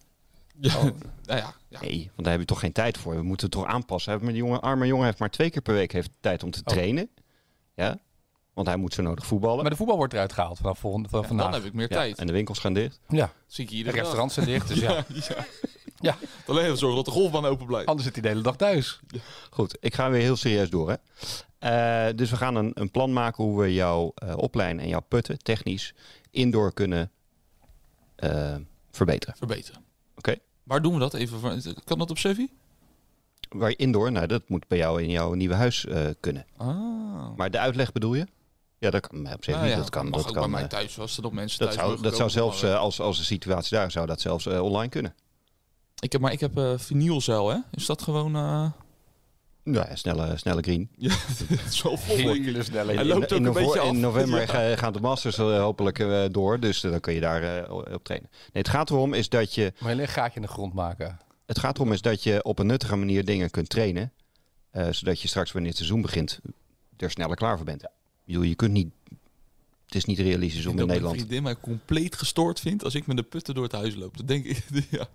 Ja, Oh. nou ja, ja. Nee, want daar heb je toch geen tijd voor. We moeten het toch aanpassen. Die jongen, arme jongen heeft maar twee keer per week heeft tijd om te Oh. trainen. Ja, want hij moet zo nodig voetballen. Maar de voetbal wordt eruit gehaald vanaf, volgende, vanaf Ja, dan heb ik meer Ja, tijd. en de winkels gaan dicht. Ja, zie ik de iedere dag. restaurants zijn dicht. Dus ja. Ja, ja. Ja. Alleen even zorgen dat de golfbaan open blijft. Anders zit hij de hele dag thuis. Goed, ik ga weer heel serieus door. Hè? Eh, dus we gaan een, een plan maken hoe we jouw eh opleiding en jouw putten technisch indoor kunnen eh, verbeteren. Verbeteren. Waar doen we dat? Even voor, kan dat op Sevi? Waar je indoor, nou dat moet bij jou in jouw nieuwe huis eh, kunnen. Ah. Maar de uitleg bedoel je? Ja, dat kan op zich Nou niet. ja, Dat kan, mag dat ook kan, bij mij eh, thuis als er nog mensen dat thuis zou, dat zou zelfs, eh, als, als de situatie daar, zou dat zelfs online kunnen. ik heb, maar ik heb vinylzeil, hè? Is dat gewoon... Ja, snelle, snelle green. Ja, het is wel vol. ik. Hele snelle. Hij loopt ook een novo- beetje af. in november Ja. ga- gaan de Masters eh, hopelijk eh, door. Dus eh, dan kun je daar eh, op trainen. Nee, het gaat erom is dat je Maar alleen een gaatje in de grond maken. Het gaat erom is dat je op een nuttige manier dingen kunt trainen. eh, zodat je straks wanneer het seizoen begint er sneller klaar voor bent. Ik bedoel, je kunt niet... Het is niet realistisch Ik om denk in dat mijn Nederland... vriendin mij compleet gestoord vindt als ik met de putten door het huis loop. Dat denk ik, ja.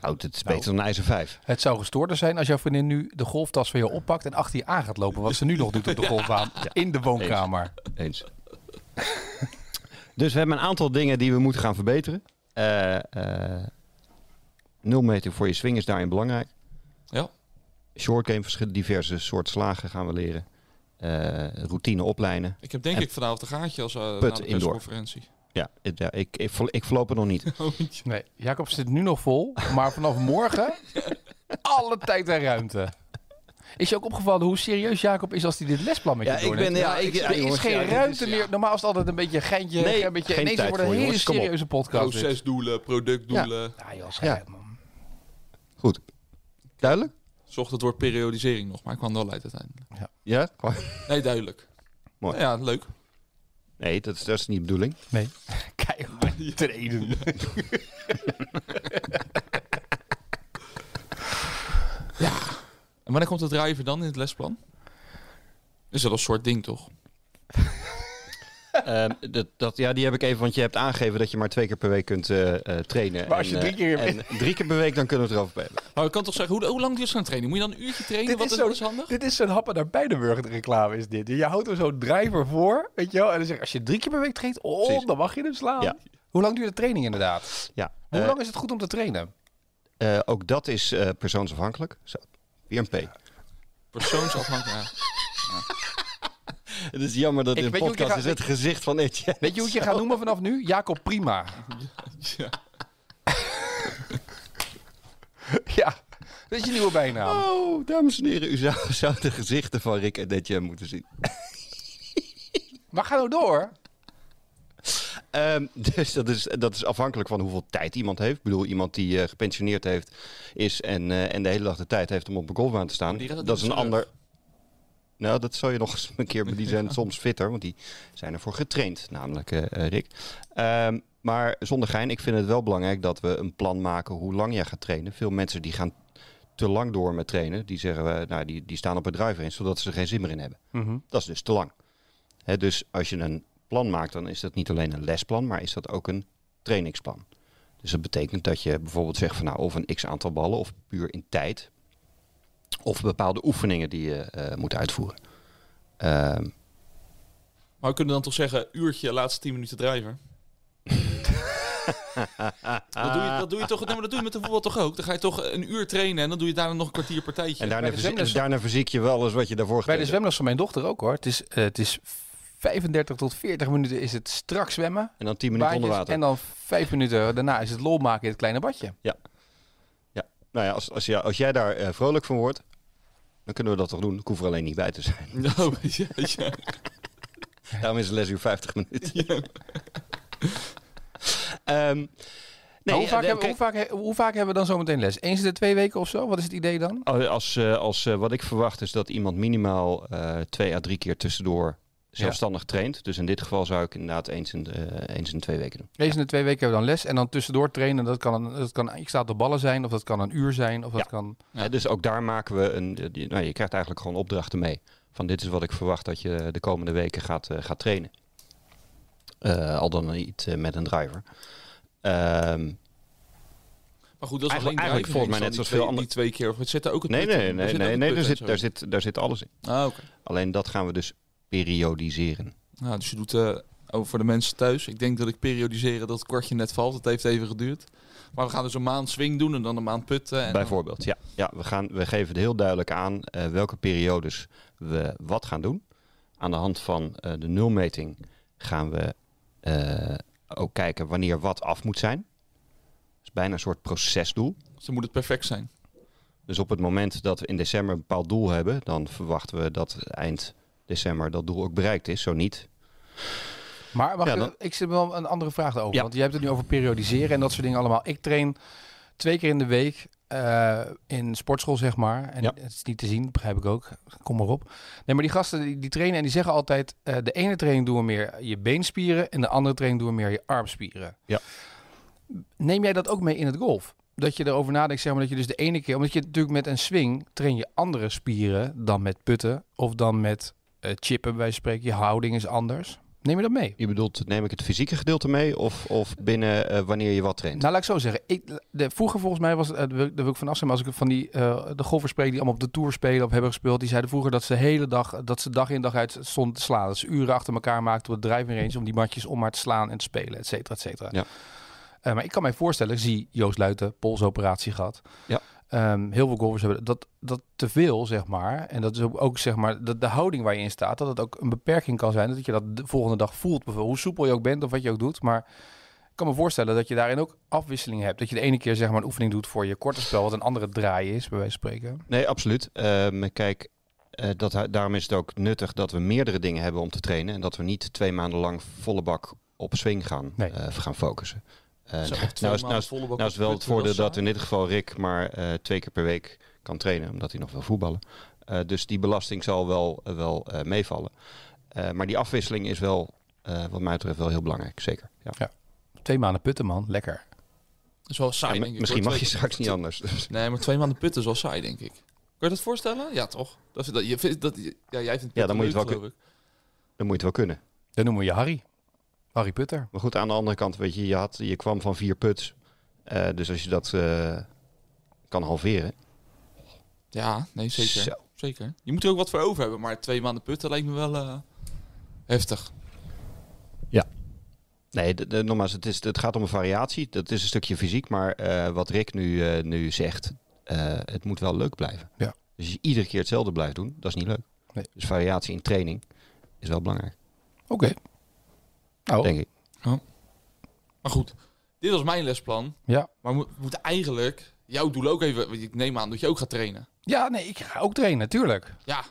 Nou, het is Nou. beter dan een ijzer 5. Het zou gestoorder zijn als jouw vriendin nu de golftas van je oppakt en achter je aan gaat lopen. Wat ze nu nog doet op de golfbaan. In de woonkamer. Eens. dus we hebben een aantal dingen die we moeten gaan verbeteren. Eh eh, nul meter voor je swing is daarin belangrijk. Ja. Short game, verschillende diverse soorten slagen gaan we leren. Eh, routine oplijnen. Ik heb denk En- ik vanavond een gaatje als uh, na de indoor. Ja, het- ja ik, ik, ik verloop er nog niet. Nee, Jacob zit nu nog vol. Maar vanaf morgen alle tijd en ruimte. Is je ook opgevallen hoe serieus Jacob is als hij dit lesplan met je Ja, ik ben- ja, ik- ja, er is geen ja, ruimte is- meer. ja. Normaal is het altijd een beetje een geintje. Nee, een beetje, geen ineens tijd wordt een hele jongens. Serieuze podcast. Procesdoelen, productdoelen. Ja, joh, schijt, man. Goed. Duidelijk? Zocht het woord periodisering nog, maar ik kwam er wel uit uiteindelijk. Ja? Nee, duidelijk. Mooi. Ja, leuk. Nee, dat is, dat is niet de bedoeling. Nee. Keihard trainen. En wanneer komt de driver dan in het lesplan? Is dat een soort ding, toch? Ehm, dat, dat, ja, die heb ik even, want je hebt aangegeven dat je maar twee keer per week kunt eh, eh, trainen. Maar als je En, drie eh, keer- en drie keer per week, dan kunnen we het erover hebben. Maar ik kan toch zeggen, hoe, hoe lang duurt zo'n training? Moet je dan een uurtje trainen? Dit Wat is is, zo- wat is handig? Dit is zo'n happen naar Bijdenburg reclame is dit. Je houdt er zo'n driver voor, weet je wel. En dan zeg je, als je drie keer per week traint, oh, Precies. dan mag je hem slaan. Ja. Hoe lang duurt de training inderdaad? Ja. Hoe lang is het goed om te trainen? eh, ook dat is eh, persoonsafhankelijk. Zo, weer een P. Persoonsafhankelijk. Ja. Het is jammer dat Ik in je podcast ga- is het gezicht van Etienne. Weet je hoe ik je ga noemen vanaf nu? Jacob Prima. Ja. Ja, dat is je nieuwe bijnaam. Oh, dames en heren, u zou, zou de gezichten van Rick en Etienne moeten zien. Maar ga nou door. Ehm, dus dat is, dat is afhankelijk van hoeveel tijd iemand heeft. Ik bedoel, iemand die eh, gepensioneerd heeft, is en, eh, en de hele dag de tijd heeft om op een golfbaan te staan. Dat is een ander. Nou, dat zou je nog eens een keer. Die zijn soms fitter, want die zijn ervoor getraind, namelijk eh, eh, Rick. Ehm, maar zonder gein, ik vind het wel belangrijk dat we een plan maken hoe lang jij gaat trainen. Veel mensen die gaan te lang door met trainen. Die zeggen, we, nou, die, die staan op driver in, zodat ze er geen zin meer in hebben. Dat is dus te lang. Dus als je een plan maakt, dan is dat niet alleen een lesplan, maar is dat ook een trainingsplan. Dus dat betekent dat je bijvoorbeeld zegt van nou of een x aantal ballen of puur in tijd. Of bepaalde oefeningen die je eh, moet uitvoeren. Ehm, Maar we kunnen dan toch zeggen, uurtje, laatste 10 minuten driver. dat, doe je, dat doe je toch, nee, maar dat doe je met de voetbal toch ook? Dan ga je toch een uur trainen en dan doe je daarna nog een kwartier partijtje. en daarna, verzie- zwemles- daarna verziek je wel eens wat je daarvoor Bij de zwemles van mijn dochter ook hoor. Het is, eh, het is 35 tot 40 minuten is het strak zwemmen. En dan 10 minuten onder baantjes, water. En dan 5 minuten daarna is het lol maken in het kleine badje. Nou ja, als, als, jij- als jij daar eh, vrolijk van wordt, dan kunnen we dat toch doen. Ik hoef er alleen niet bij te zijn. Nou, ja, ja. Daarom is de lesuur 50 minuten. Ehm, Nee, nee, hoe, vaak hebben, kijk, hoe, vaak, he- hoe vaak hebben we dan zometeen les? Eens in de twee weken of zo? Wat is het idee dan? Als, als, eh, als eh, wat ik verwacht is dat iemand minimaal eh, twee à drie keer tussendoor zelfstandig traint. Dus in dit geval zou ik inderdaad eens in, de, eens in de twee weken doen. Eens in de twee weken hebben we dan les en dan tussendoor trainen. Dat kan, een, dat kan ik sta de ballen zijn, of dat kan een uur zijn, of dat Ja. kan... Ja. Dus ook daar maken we een. eh, die- Nou, je krijgt eigenlijk gewoon opdrachten mee. Van dit is wat ik verwacht dat je de komende weken gaat, eh, gaat trainen. Eh, al dan niet eh, met een driver. Ehm, Maar goed, dat is Eigenlijk- alleen eigenlijk volgens mij net zoals veel die, twee, keer. Of het zit er ook het nee, nee, nee, nee, nee daar, zit, daar, zit, daar zit alles in. Ah, oké. Alleen dat gaan we dus periodiseren. Nou, dus je doet, eh, voor de mensen thuis, ik denk dat ik periodiseren dat het kwartje net valt. Het heeft even geduurd. Maar we gaan dus een maand swing doen en dan een maand putten. En dan- Bijvoorbeeld, ja. ja we, gaan, we geven het heel duidelijk aan eh, welke periodes we wat gaan doen. Aan de hand van eh, de nulmeting gaan we ook kijken wanneer wat af moet zijn. Dat is bijna een soort procesdoel. Dus dan moet het perfect zijn. Dus op het moment dat we in december een bepaald doel hebben, dan verwachten we dat eind december dat doel ook bereikt is. Zo niet. Maar wacht, Ja, even, dan- ik zit wel een andere vraag over. Ja. Want je hebt het nu over periodiseren en dat soort dingen allemaal. Ik train twee keer in de week eh, in sportschool, zeg maar. En Ja. het is niet te zien, begrijp ik ook. Kom maar op. Nee, maar die gasten die, die trainen en die zeggen altijd... eh, de ene training doen we meer je beenspieren... en de andere training doen we meer je armspieren. Ja. Neem jij dat ook mee in het golf? Dat je erover nadenkt, zeg maar, dat je dus de ene keer... Omdat je natuurlijk met een swing train je andere spieren dan met putten... of dan met chippen, bij spreken. Je houding is anders. Neem je dat mee? Je bedoelt, neem ik het fysieke gedeelte mee of, of binnen eh, wanneer je wat traint? Nou, laat ik zo zeggen. Ik, de, vroeger volgens mij was, het, eh, daar wil ik- van af zijn, maar als ik van die, eh, de golfers spreek die allemaal op de Tour spelen of hebben gespeeld, die zeiden vroeger dat ze de hele dag, dat ze dag in dag uit stonden te slaan. Dat ze uren achter elkaar maakten op de driving range om die matjes om maar te slaan en te spelen, et cetera, et cetera. Ja. Eh, maar ik kan mij voorstellen, ik zie Joost Luiten, polsoperatie gehad. Ja. Ehm, heel veel golfers hebben dat, dat te veel, zeg maar. En dat is ook, ook zeg maar, dat de houding waar je in staat, dat het ook een beperking kan zijn. Dat je dat de volgende dag voelt, bijvoorbeeld, hoe soepel je ook bent of wat je ook doet. Maar ik kan me voorstellen dat je daarin ook afwisseling hebt. Dat je de ene keer zeg maar een oefening doet voor je korte spel, wat een andere draai is, bij wijze van spreken. Nee, absoluut. Ehm, kijk, eh, dat, daarom is het ook nuttig dat we meerdere dingen hebben om te trainen. En dat we niet twee maanden lang volle bak op swing gaan, Nee. eh, gaan focussen. Zo, nou, is, nou, is, nou is wel het voordeel dat in dit geval Rick maar eh, twee keer per week kan trainen, omdat hij nog wil voetballen. Eh, dus die belasting zal wel, wel eh, meevallen. Eh, maar die afwisseling is wel, eh, wat mij betreft, wel heel belangrijk. Zeker. Ja. Twee maanden putten, man. Lekker. Dat is wel saai, Ja, denk ik. misschien mag je straks niet anders. Dus. Nee, maar twee maanden putten is wel saai, denk ik. Kun je dat voorstellen? Ja, toch? Dat, dat, je dat, ja, jij vindt Ja, dan moet je het leuk, wel. Dan moet je het wel kunnen. Dan noemen we je Harry. Harry Putter. Maar goed, aan de andere kant, weet je, je, had, je kwam van vier puts. Eh, dus als je dat eh, kan halveren. Ja, nee, zeker. Zo. zeker. Je moet er ook wat voor over hebben, maar twee maanden putten lijkt me wel eh, heftig. Nee, de, de, nogmaals, het, is, het gaat om een variatie. Dat is een stukje fysiek. Maar eh, wat Rick nu, eh, nu zegt, eh, het moet wel leuk blijven. Ja. Dus als je iedere keer hetzelfde blijft doen, dat is niet leuk. Nee. Dus variatie in training is wel belangrijk, Oké. Nou, denk ik. Maar goed, dit was mijn lesplan. ja. Maar we mo- we moeten eigenlijk jouw doel ook even... want Ik neem aan dat je ook gaat trainen. Ja, nee, ik ga ook trainen, natuurlijk. Ja.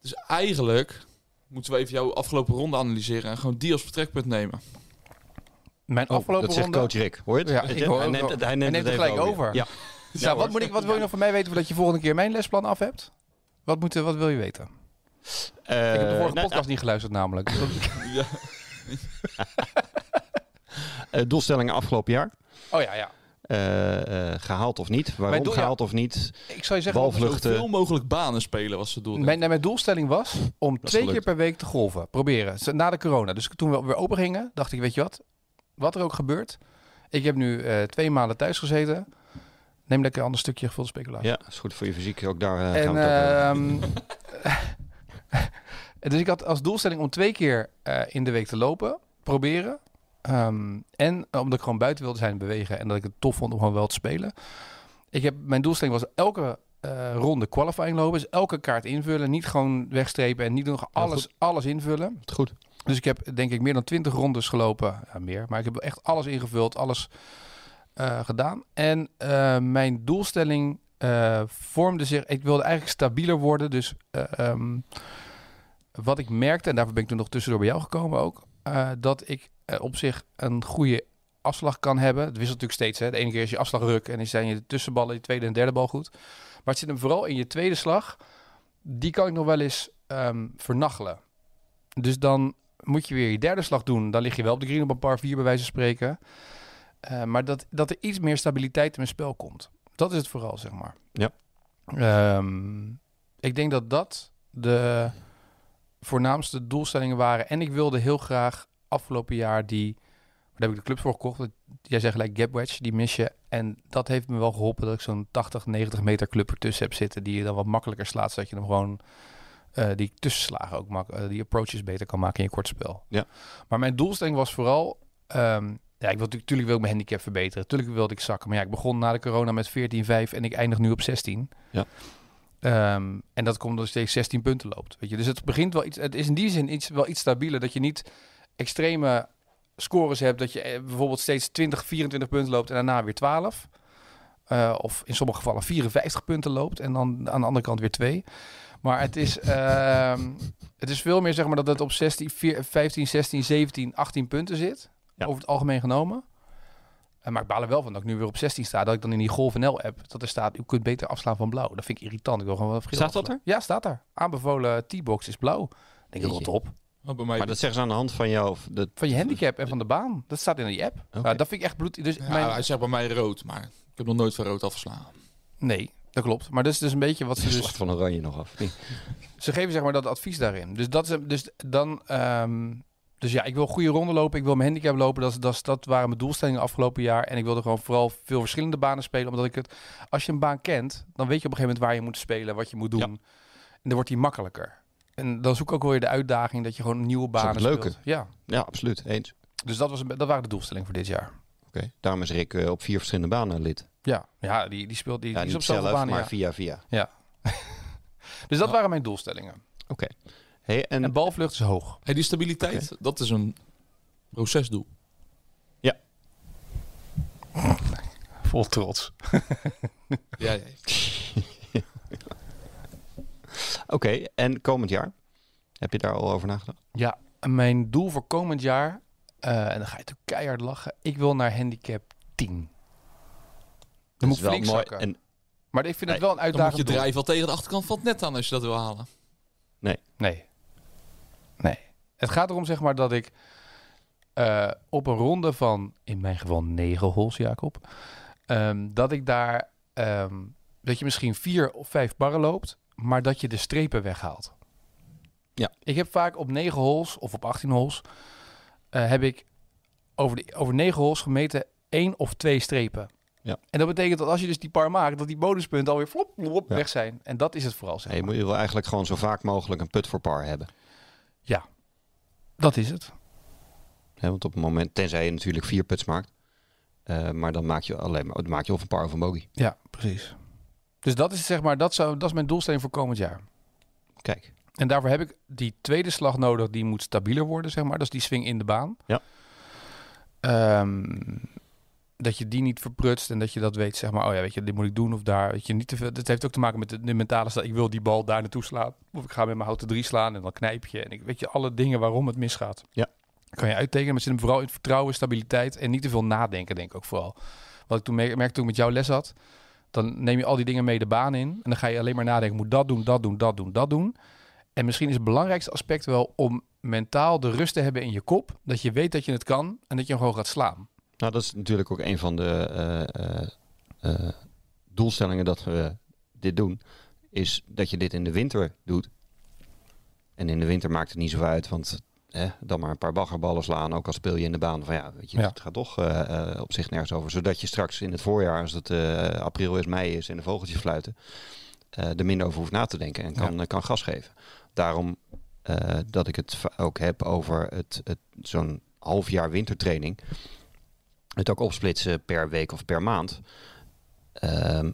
Dus eigenlijk moeten we even jouw afgelopen ronde analyseren... en gewoon die als vertrekpunt nemen. Mijn Oh, afgelopen dat zegt ronde... coach Rick. Hoor je het? Ja, ik hoor hij neemt het, hij Hij neemt neemt het het even gelijk over. over. Ja. Nou, wat, moet ik, wat wil je nog van mij weten voordat je volgende keer mijn lesplan af hebt? Wat, moet, wat wil je weten? Ik heb de vorige nou, podcast niet geluisterd namelijk. Ja. eh, doelstellingen afgelopen jaar. oh ja, ja. Eh, eh, gehaald of niet? Waarom doel- ja. gehaald of niet? Ik zou je zeggen, Balvluchten. Zoveel mogelijk banen spelen was het doel. Mijn, mijn doelstelling was om twee keer per week te golven. Proberen. Na de corona. Dus toen we weer open gingen, dacht ik, weet je wat? Wat er ook gebeurt. Ik heb nu eh, twee maanden thuis gezeten. Neem lekker een ander stukje gevulde speculatie. Ja, is goed voor je fysiek. Ook daar eh, gaan we het dus ik had als doelstelling om twee keer eh, in de week te lopen. Proberen. Ehm, en omdat ik gewoon buiten wilde zijn en bewegen. En dat ik het tof vond om gewoon wel te spelen. Ik heb, mijn doelstelling was elke eh, ronde qualifying lopen. Dus elke kaart invullen. Niet gewoon wegstrepen en niet nog alles, alles invullen. Goed. Dus ik heb denk ik meer dan 20 rondes gelopen. Ja, meer. Maar ik heb echt alles ingevuld, alles eh, gedaan. En eh, mijn doelstelling eh, vormde zich. Ik wilde eigenlijk stabieler worden. Dus eh, ehm, wat ik merkte, en daarvoor ben ik toen nog tussendoor bij jou gekomen ook. eh, dat ik eh, op zich een goede afslag kan hebben. Het wisselt natuurlijk steeds. Hè. De ene keer is je afslag ruk en dan zijn je tussenballen, je tweede en derde bal goed. Maar het zit hem vooral in je tweede slag. Die kan ik nog wel eens ehm vernachelen. Dus dan moet je weer je derde slag doen. Dan lig je wel op de green op een par 4 bij wijze van spreken. Eh, maar dat, dat er iets meer stabiliteit in mijn spel komt. Dat is het vooral, zeg maar. Ja. Ehm, ik denk dat dat de voornaamste doelstellingen waren. En ik wilde heel graag afgelopen jaar die... Daar heb ik de club voor gekocht. Jij zegt gelijk gap wedge, die mis je. En dat heeft me wel geholpen dat ik zo'n 80, 90 meter club ertussen heb zitten. Die je dan wat makkelijker slaat, zodat je hem gewoon... eh, die tussenslagen ook mak eh, die approaches beter kan maken in je kortspel. Ja. Maar mijn doelstelling was vooral... ehm, ja, ik wil natuurlijk wil ik mijn handicap verbeteren. Tuurlijk wilde ik zakken. Maar ja, ik begon na de corona met 14-5 en ik eindig nu op 16. Ja. Ehm, en dat komt door steeds 16 punten loopt. Weet je? Dus het begint wel iets. Het is in die zin iets, wel iets stabieler. Dat je niet extreme scores hebt. Dat je eh, bijvoorbeeld steeds 20, 24 punten loopt en daarna weer 12. Eh, of in sommige gevallen 54 punten loopt en dan aan de andere kant weer 2. Maar het is, ehm, het is veel meer zeg maar dat het op 16, 4, 15, 16, 17, 18 punten zit. Ja. Over het algemeen genomen. Eh, maar ik baal er wel van dat ik nu weer op 16 sta. Dat ik dan in die Golf NL app dat er staat, u kunt beter afslaan van blauw. Dat vind ik irritant. Ik wil gewoon wat geel Staat dat afslaan. Ja, staat er. Aanbevolen T-box is blauw. Ik denk ik rot op. Oh, bij mij Maar dat zeggen ze aan de hand van jou. of De, Van je handicap en van de baan. Dat staat in die app. Ja, dat vind ik echt bloed. Dus ja, mijn, hij zegt bij mij rood, maar ik heb nog nooit van rood afgeslagen. Nee, dat klopt. Maar dat is dus een beetje wat ze dus... van oranje nog af. Nee. Ze geven zeg maar dat advies daarin. Dus dat is dus dan. ehm, dus ja, ik wil goede ronden lopen. Ik wil mijn handicap lopen. Dat, dat, dat waren mijn doelstellingen afgelopen jaar. En ik wilde gewoon vooral veel verschillende banen spelen. Omdat ik het. Als je een baan kent, dan weet je op een gegeven moment waar je moet spelen, wat je moet doen. Ja. En dan wordt die makkelijker. En dan zoek ik ook wel weer de uitdaging dat je gewoon nieuwe banen speelt. Ja. Ja, absoluut. Eens. Dus dat, was, dat waren de doelstellingen voor dit jaar. Oké. Daarom is Rick eh, op vier verschillende banen lid. Ja, ja die, die speelt die, Ja, die is op zelf, banen. maar ja. via via. Dus dat waren mijn doelstellingen. Oké. Hey, en, En balvlucht is hoog. Hey, die stabiliteit, dat is een procesdoel. Vol trots. Ja, ja. Oké, en komend jaar? Heb je daar al over nagedacht? Ja, mijn doel voor komend jaar, eh, en dan ga je natuurlijk keihard lachen, ik wil naar handicap 10. Dan moet ik is wel flink mooi. En Maar ik vind het wel een Dan moet je drijf al tegen de achterkant van het net aan als je dat wil halen. Nee. Nee. Het gaat erom zeg maar dat ik eh, op een ronde van, in mijn geval negen holes, Jacob, ehm, dat ik daar, ehm, dat je misschien vier of vijf barren loopt, maar dat je de strepen weghaalt. Ja. Ik heb vaak op negen holes of op 18 holes, eh, heb ik over, de, over negen holes gemeten één of twee strepen. Ja. En dat betekent dat als je dus die par maakt, dat die bonuspunten alweer flop, flop Ja. weg zijn. En dat is het vooral. Zeg hey, je maar. moet- je wil eigenlijk gewoon zo vaak mogelijk een put voor par hebben. Dat is het. Want op het moment, tenzij je natuurlijk vier puts maakt. eh, maar dan maak je alleen maar, maak je of een par of een bogey. Ja, precies. Dus dat is zeg maar, dat, zou, dat is mijn doelstelling voor komend jaar. Kijk, En daarvoor heb ik die tweede slag nodig, die moet stabieler worden, zeg maar. Dat is die swing in de baan. Ja. Ehm, dat je die niet verprutst en dat je dat weet, zeg maar. Oh ja, weet je, dit moet ik doen of daar. Weet je, niet te veel. Dat heeft ook te maken met de, de mentale staat. Ik wil die bal daar naartoe slaan. Of ik ga met mijn houten drie slaan en dan knijp je. En ik weet je, alle dingen waarom het misgaat. Ja. Kan je uittekenen, maar zit hem vooral in vertrouwen, stabiliteit en niet te veel nadenken, denk ik ook vooral. Wat ik toen me- merkte toen ik met jou les had, dan neem je al die dingen mee de baan in. En dan ga je alleen maar nadenken, moet dat doen, dat doen, dat doen, dat doen. En misschien is het belangrijkste aspect wel om mentaal de rust te hebben in je kop. Dat je weet dat je het kan en dat je hem gewoon gaat slaan. Nou dat is natuurlijk ook een van de eh, eh, eh, doelstellingen dat we dit doen. Is dat je dit in de winter doet. En in de winter maakt het niet zo uit, want hè, dan maar een paar baggerballen slaan. Ook al speel je in de baan van ja, weet je, Ja. het gaat toch op zich nergens over. Zodat je straks in het voorjaar, als het april is, mei is en de vogeltjes fluiten, er minder over hoeft na te denken en kan, kan gas geven. Daarom dat ik het ook heb over het, het, zo'n half jaar wintertraining. Het ook opsplitsen per week of per maand. Ehm,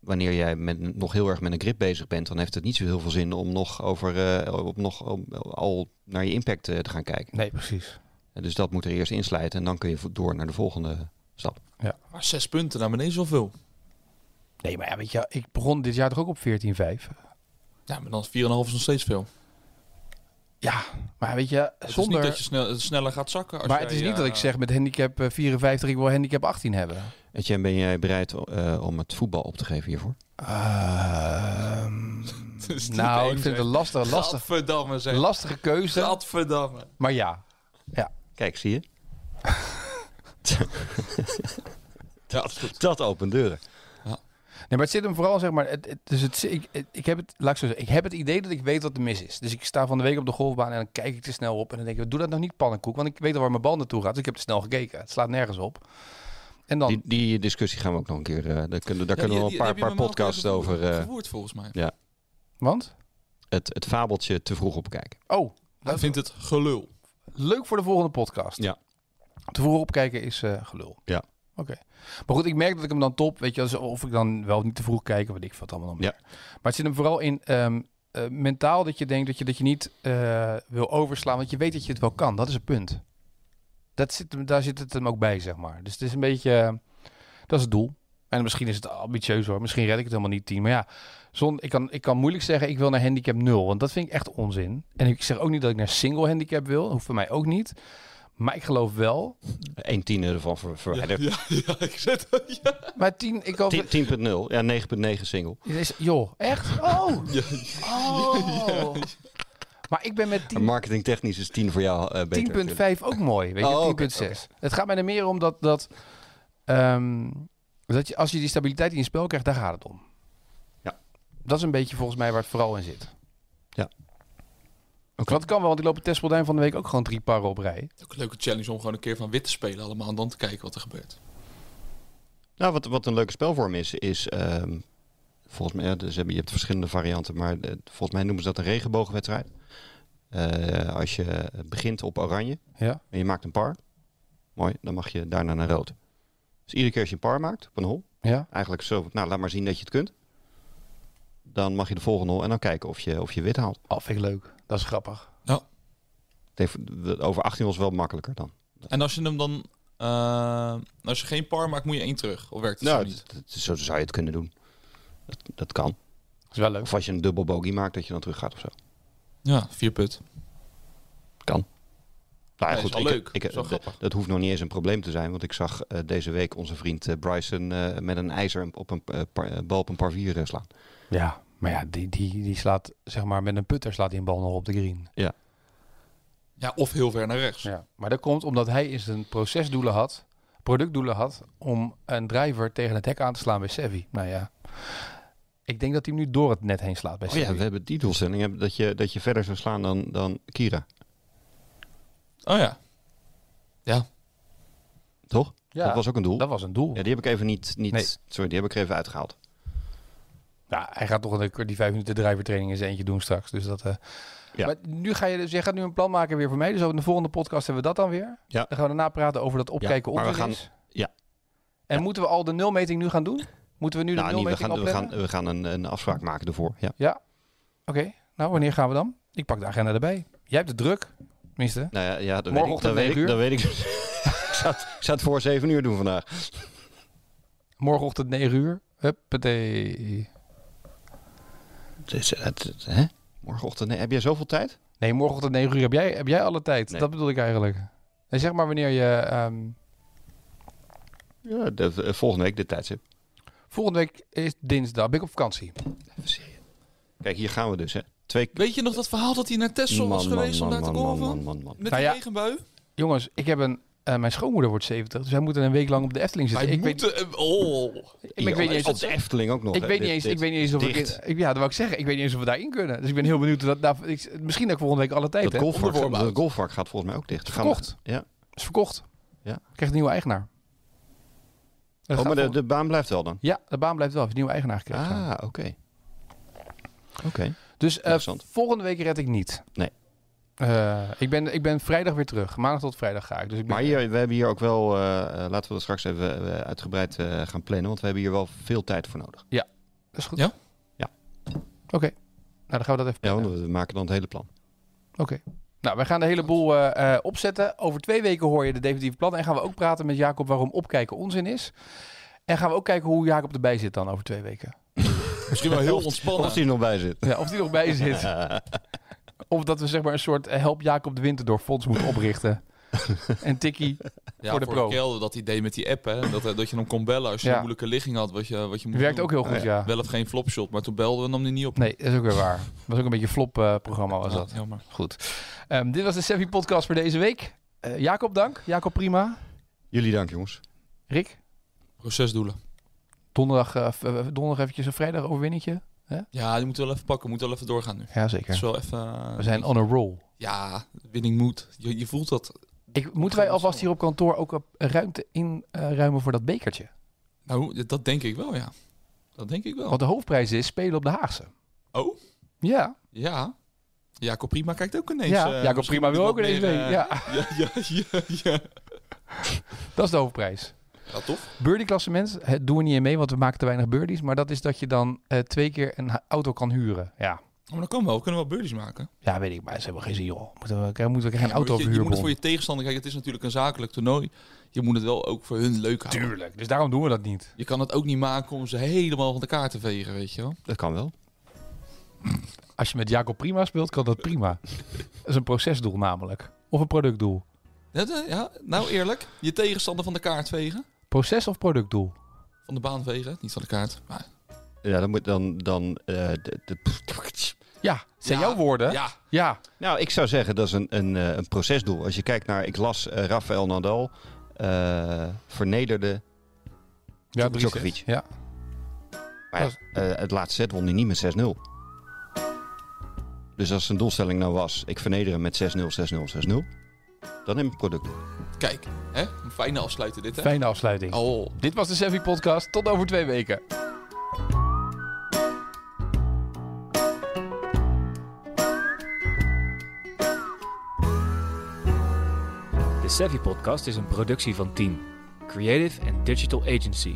wanneer jij met, nog heel erg met een grip bezig bent, dan heeft het niet zo heel veel zin om nog over eh, op nog om, al naar je impact eh, te gaan kijken. Nee, precies. En Dus dat moet er eerst inslijten en dan kun je door naar de volgende stap. Maar zes punten naar beneden is wel veel. Nee, maar ja, weet je, ik begon dit jaar toch ook op 14-5. Ja, maar dan is 4,5 is nog steeds veel. Ja, maar weet je, Het is zonder... niet dat je snel, sneller gaat zakken. Als maar jij, het is niet dat ik eh, zeg met handicap eh, 54, ik wil handicap 18 hebben. Etienne, ben jij bereid eh, om het voetbal op te geven hiervoor? Ehm, is Nou, ik vind het een lastige, lastige, Gadverdamme, zeg. lastige keuze. Gadverdamme. Maar ja. Kijk, zie je? Ja, dat is. Dat opent deuren. Nee, maar het zit hem vooral, zeg maar, het, het, dus het, ik, het- ik, heb het, laat ik zo zeggen, ik heb het idee dat ik weet wat er mis is. Dus ik sta van de week op de golfbaan en dan kijk ik te snel op en dan denk ik, doe dat nou niet pannenkoek, want ik weet al waar mijn bal naartoe gaat, dus ik heb te snel gekeken. Het slaat nergens op. En dan, Die, die discussie gaan we ook nog een keer. eh, daar kunnen, daar Ja, kunnen we een paar, paar podcasts over. eh, Verwoord volgens mij. want? het, het fabeltje te vroeg opkijken. Oh, Hij vindt het gelul. leuk voor de volgende podcast. Ja. Te vroeg opkijken is eh, gelul. Ja. Oké. Maar goed, ik merk dat ik hem dan top, weet je, of ik dan wel niet te vroeg kijk, weet ik wat allemaal nog Ja. meer. Maar het zit hem vooral in ehm, eh, mentaal dat je denkt dat je, dat je niet eh, wil overslaan, want je weet dat je het wel kan. Dat is het punt. Dat zit, daar zit het hem ook bij, zeg maar. Dus het is een beetje, eh, dat is het doel. En misschien is het ambitieus hoor, misschien red ik het helemaal niet tien. Maar ja, zon, ik, kan, ik kan moeilijk zeggen ik wil naar handicap 0, want dat vind ik echt onzin. En ik zeg ook niet dat ik naar single handicap wil, hoeft voor mij ook niet. Maar ik geloof wel. Eén tiende ervan ver- verwijderd. Ja, ja, ik zet ja. Maar 10, ik hoop. 10 10.0 ja, 9.9 single. Is, joh, echt? Oh! Ja. Oh! Maar ik ben met Maar 10 marketingtechnisch is 10 voor jou eh beter. 10.5 ook mooi, weet je, Oh, oké, 10.6. Het gaat mij er meer om dat, dat, ehm, dat je, als je die stabiliteit in je spel krijgt, daar gaat het om. Ja. Dat is een beetje volgens mij waar het vooral in zit. Ja. Oké. Want het kan wel, want ik loop in van de week ook gewoon drie parren op rij. Ook een leuke challenge om gewoon een keer van wit te spelen allemaal en dan te kijken wat er gebeurt. Nou, wat, wat een leuke spelvorm is, is ehm, volgens mij, dus hebben, je hebt verschillende varianten, maar eh, volgens mij noemen ze dat een regenboogwedstrijd. Eh, als je begint op oranje Ja. en je maakt een par, mooi, dan mag je daarna naar rood. Dus iedere keer als je een par maakt op een hol, Ja. eigenlijk zo, nou laat maar zien dat je het kunt. Dan mag je de volgende hol en dan kijken of je, of je wit haalt. Oh, vind ik leuk. Dat is grappig. Het heeft- over 18 was wel makkelijker dan. En als je hem dan, eh, als je geen par maakt, moet je één terug. Of werkt het Nou, zo niet? dat- dat- zo zou je het kunnen doen. Dat, dat kan. Dat is wel leuk. Of als je een dubbel bogey maakt, dat je dan terug gaat of zo. Ja, vier put. Kan. Nou, Ja, is wel ik, leuk. Ik, Is wel d- grappig. dat hoeft nog niet eens een probleem te zijn, want ik zag eh, deze week onze vriend eh, Bryson eh, met een ijzer op een par- bal op een par 4 eh, slaan. Ja, maar ja, die, die, die slaat, zeg maar, met een putter slaat hij een bal nog op de green. Ja, of heel ver naar rechts. Ja, maar dat komt omdat hij in zijn procesdoelen had, productdoelen had, om een driver tegen het hek aan te slaan bij Sevi. Nou ja, ik denk dat hij hem nu door het net heen slaat bij Oh ja, Sevi. we hebben die doelstelling hebben dat je, dat je verder zou slaan dan, dan Kira. Oh ja. Toch? Ja, Dat was ook een doel. dat was een doel. Ja, die heb ik even niet, niet Nee. sorry, die heb ik even uitgehaald. Ja, hij gaat toch een, die vijf minuten driver training in zijn eentje doen straks. Dus dat, eh, Ja. Maar nu ga je, dus jij gaat nu een plan maken weer voor mij. Dus in de volgende podcast hebben we dat dan weer. Ja. Dan gaan we daarna praten over dat opkijken we onzin gaan- ja. En Ja. moeten we al de nulmeting nu gaan doen? Moeten we nu de Nou, niet, we nulmeting gaan, we gaan, we gaan een, een afspraak maken ervoor. Ja. Ja. Oké. Nou, wanneer gaan we dan? Ik pak de agenda erbij. Jij hebt het druk. Tenminste. Nou ja, ja dat weet ik. Dat weet ik, 9 uur? dat weet ik. ik, zou het, ik zou het voor 7 uur doen vandaag. Morgenochtend 9 uur. Huppatee. Het is- het- het- hè? Morgenochtend, nee, heb jij zoveel tijd? Nee, morgenochtend 9 uur heb jij, heb jij alle tijd. Nee. Dat bedoel ik eigenlijk. En zeg maar wanneer je... ehm, Ja, de, de- volgende week dit tijdstip. volgende week is dinsdag. Ben ik op vakantie. Even serieus. Kijk, hier gaan we dus. Hè. Twee Weet je nog dat verhaal dat hij naar Texel was geweest om daar te man, golven? man, man, man. Met Nou ja. regenbui? Jongens, ik heb een... eh, mijn schoonmoeder wordt 70. Dus wij moeten een week lang op de Efteling zitten. Wij ik weet, oh. ik, ik weet niet eens... Op de Efteling ook nog. Ik hè. weet, niet eens, dit- ik weet niet eens of ik, dicht. in- ik... Ja, dat wou ik zeggen. Ik weet niet eens of we daarin kunnen. Dus ik ben heel benieuwd. Dat, nou, ik, misschien dat ik volgende week alle tijd Dat heb. golfvak, dat golfvak gaat volgens mij ook dicht. Is Gaan- verkocht. Ja. Is verkocht. Ja. Krijgt een nieuwe eigenaar. Dat Oh, maar de, de baan blijft wel dan? Ja, de baan blijft wel. Heeft een nieuwe eigenaar gekregen. Ah, oké. Oké. dus interessant. volgende week red ik niet. Nee. Eh, ik, ben, ik ben vrijdag weer terug. Maandag tot vrijdag ga ik. Dus ik ben, Maar hier, we hebben hier ook wel, eh, eh, laten we dat straks even uitgebreid eh, gaan plannen, want we hebben hier wel veel tijd voor nodig. Dat is goed. Ja? Ja. Oké. Nou, dan gaan we dat even Ja, plannen. want we maken dan het hele plan. Oké. Nou, wij gaan de hele boel eh, eh, opzetten. Over twee weken hoor je de definitieve plannen. En gaan we ook praten met Jacob waarom opkijken onzin is. En gaan we ook kijken hoe Jacob erbij zit dan over twee weken. Misschien wel heel ontspannen. Of die er nog bij zit. Ja, of die nog bij zit. Of dat we zeg maar een soort eh, help Jacob de Winter door fonds moeten oprichten. en tikkie. Ja, Voor de pro. Kelder, dat idee met die app, hè. Dat, eh, dat je hem kon bellen als je Ja. een moeilijke ligging had. Wat je, wat je moest Werkt doen. ook heel goed, Oh, ja. ja. Wel of geen flopshot, maar toen belden we nam die niet op. Nee, dat is ook weer waar. was ook een beetje een flop-programma was Ja, dat. jammer. Goed. Ehm, dit was de Sevi podcast voor deze week. Eh, Jacob, dank. Jacob, prima. Jullie dank, jongens. Rick, Procesdoelen. donderdag, eh, eh, donderdag eventjes een vrijdag Ja, die moeten we wel even pakken. Moeten wel even doorgaan nu. Ja, Het zeker. is wel even... eh, We zijn on a roll. Ja, winning moet. Je, je voelt dat. Ik, moeten wij alvast hier op kantoor ook ruimte inruimen voor dat bekertje? Nou, dat denk ik wel, ja. Dat denk ik wel. Want de hoofdprijs is spelen op de Haagse. Oh? Ja, Ja. Jacob Prima kijkt ook ineens. ja. eh, Jacob Prima wil ook ineens mee. eh, Ja, Ja, ja, ja, ja. dat is de hoofdprijs. Ja, tof. Birdie-klassement het doen we niet in mee, want we maken te weinig birdies. Maar dat is dat je dan eh, twee keer een auto kan huren. Ja, Oh, maar dat kan wel. We kunnen wel birdies maken. ja weet ik, maar ze hebben geen zin, joh. Moeten we, krijgen- moeten we geen Ja, maar auto weet je, je moet het voor je tegenstander... Kijk, het is natuurlijk een zakelijk toernooi. Je moet het wel ook voor hun leuk houden. Tuurlijk, dus daarom doen we dat niet. Je kan het ook niet maken om ze helemaal van de kaart te vegen, weet je wel. Dat kan wel. Als je met Jacob Prima speelt, kan dat prima. dat is een procesdoel namelijk. Of een productdoel. Ja, nou eerlijk. Je tegenstander van de kaart vegen. Proces of productdoel? Van de baan vegen, niet van de kaart. Maar, Ja, dan moet dan... dan eh, de, de, Ja, zijn Ja, jouw woorden. Ja, ja. Nou, ik zou zeggen dat is een, een, eh, een procesdoel. Als je kijkt naar, ik las eh, Rafael Nadal eh, vernederde Ja, Djokovic. Ja. Maar ja, het laatste set won hij niet met 6-0. Dus als zijn doelstelling nou was, ik verneder hem met 6-0, 6-0, 6-0. Dan neem ik het product. Kijk. Hè? Een fijne afsluiter dit, hè? Fijne afsluiting. Oh, Dit was de Sevi Podcast. Tot over twee weken. De Savvy Podcast is een productie van Team. Creative and Digital Agency.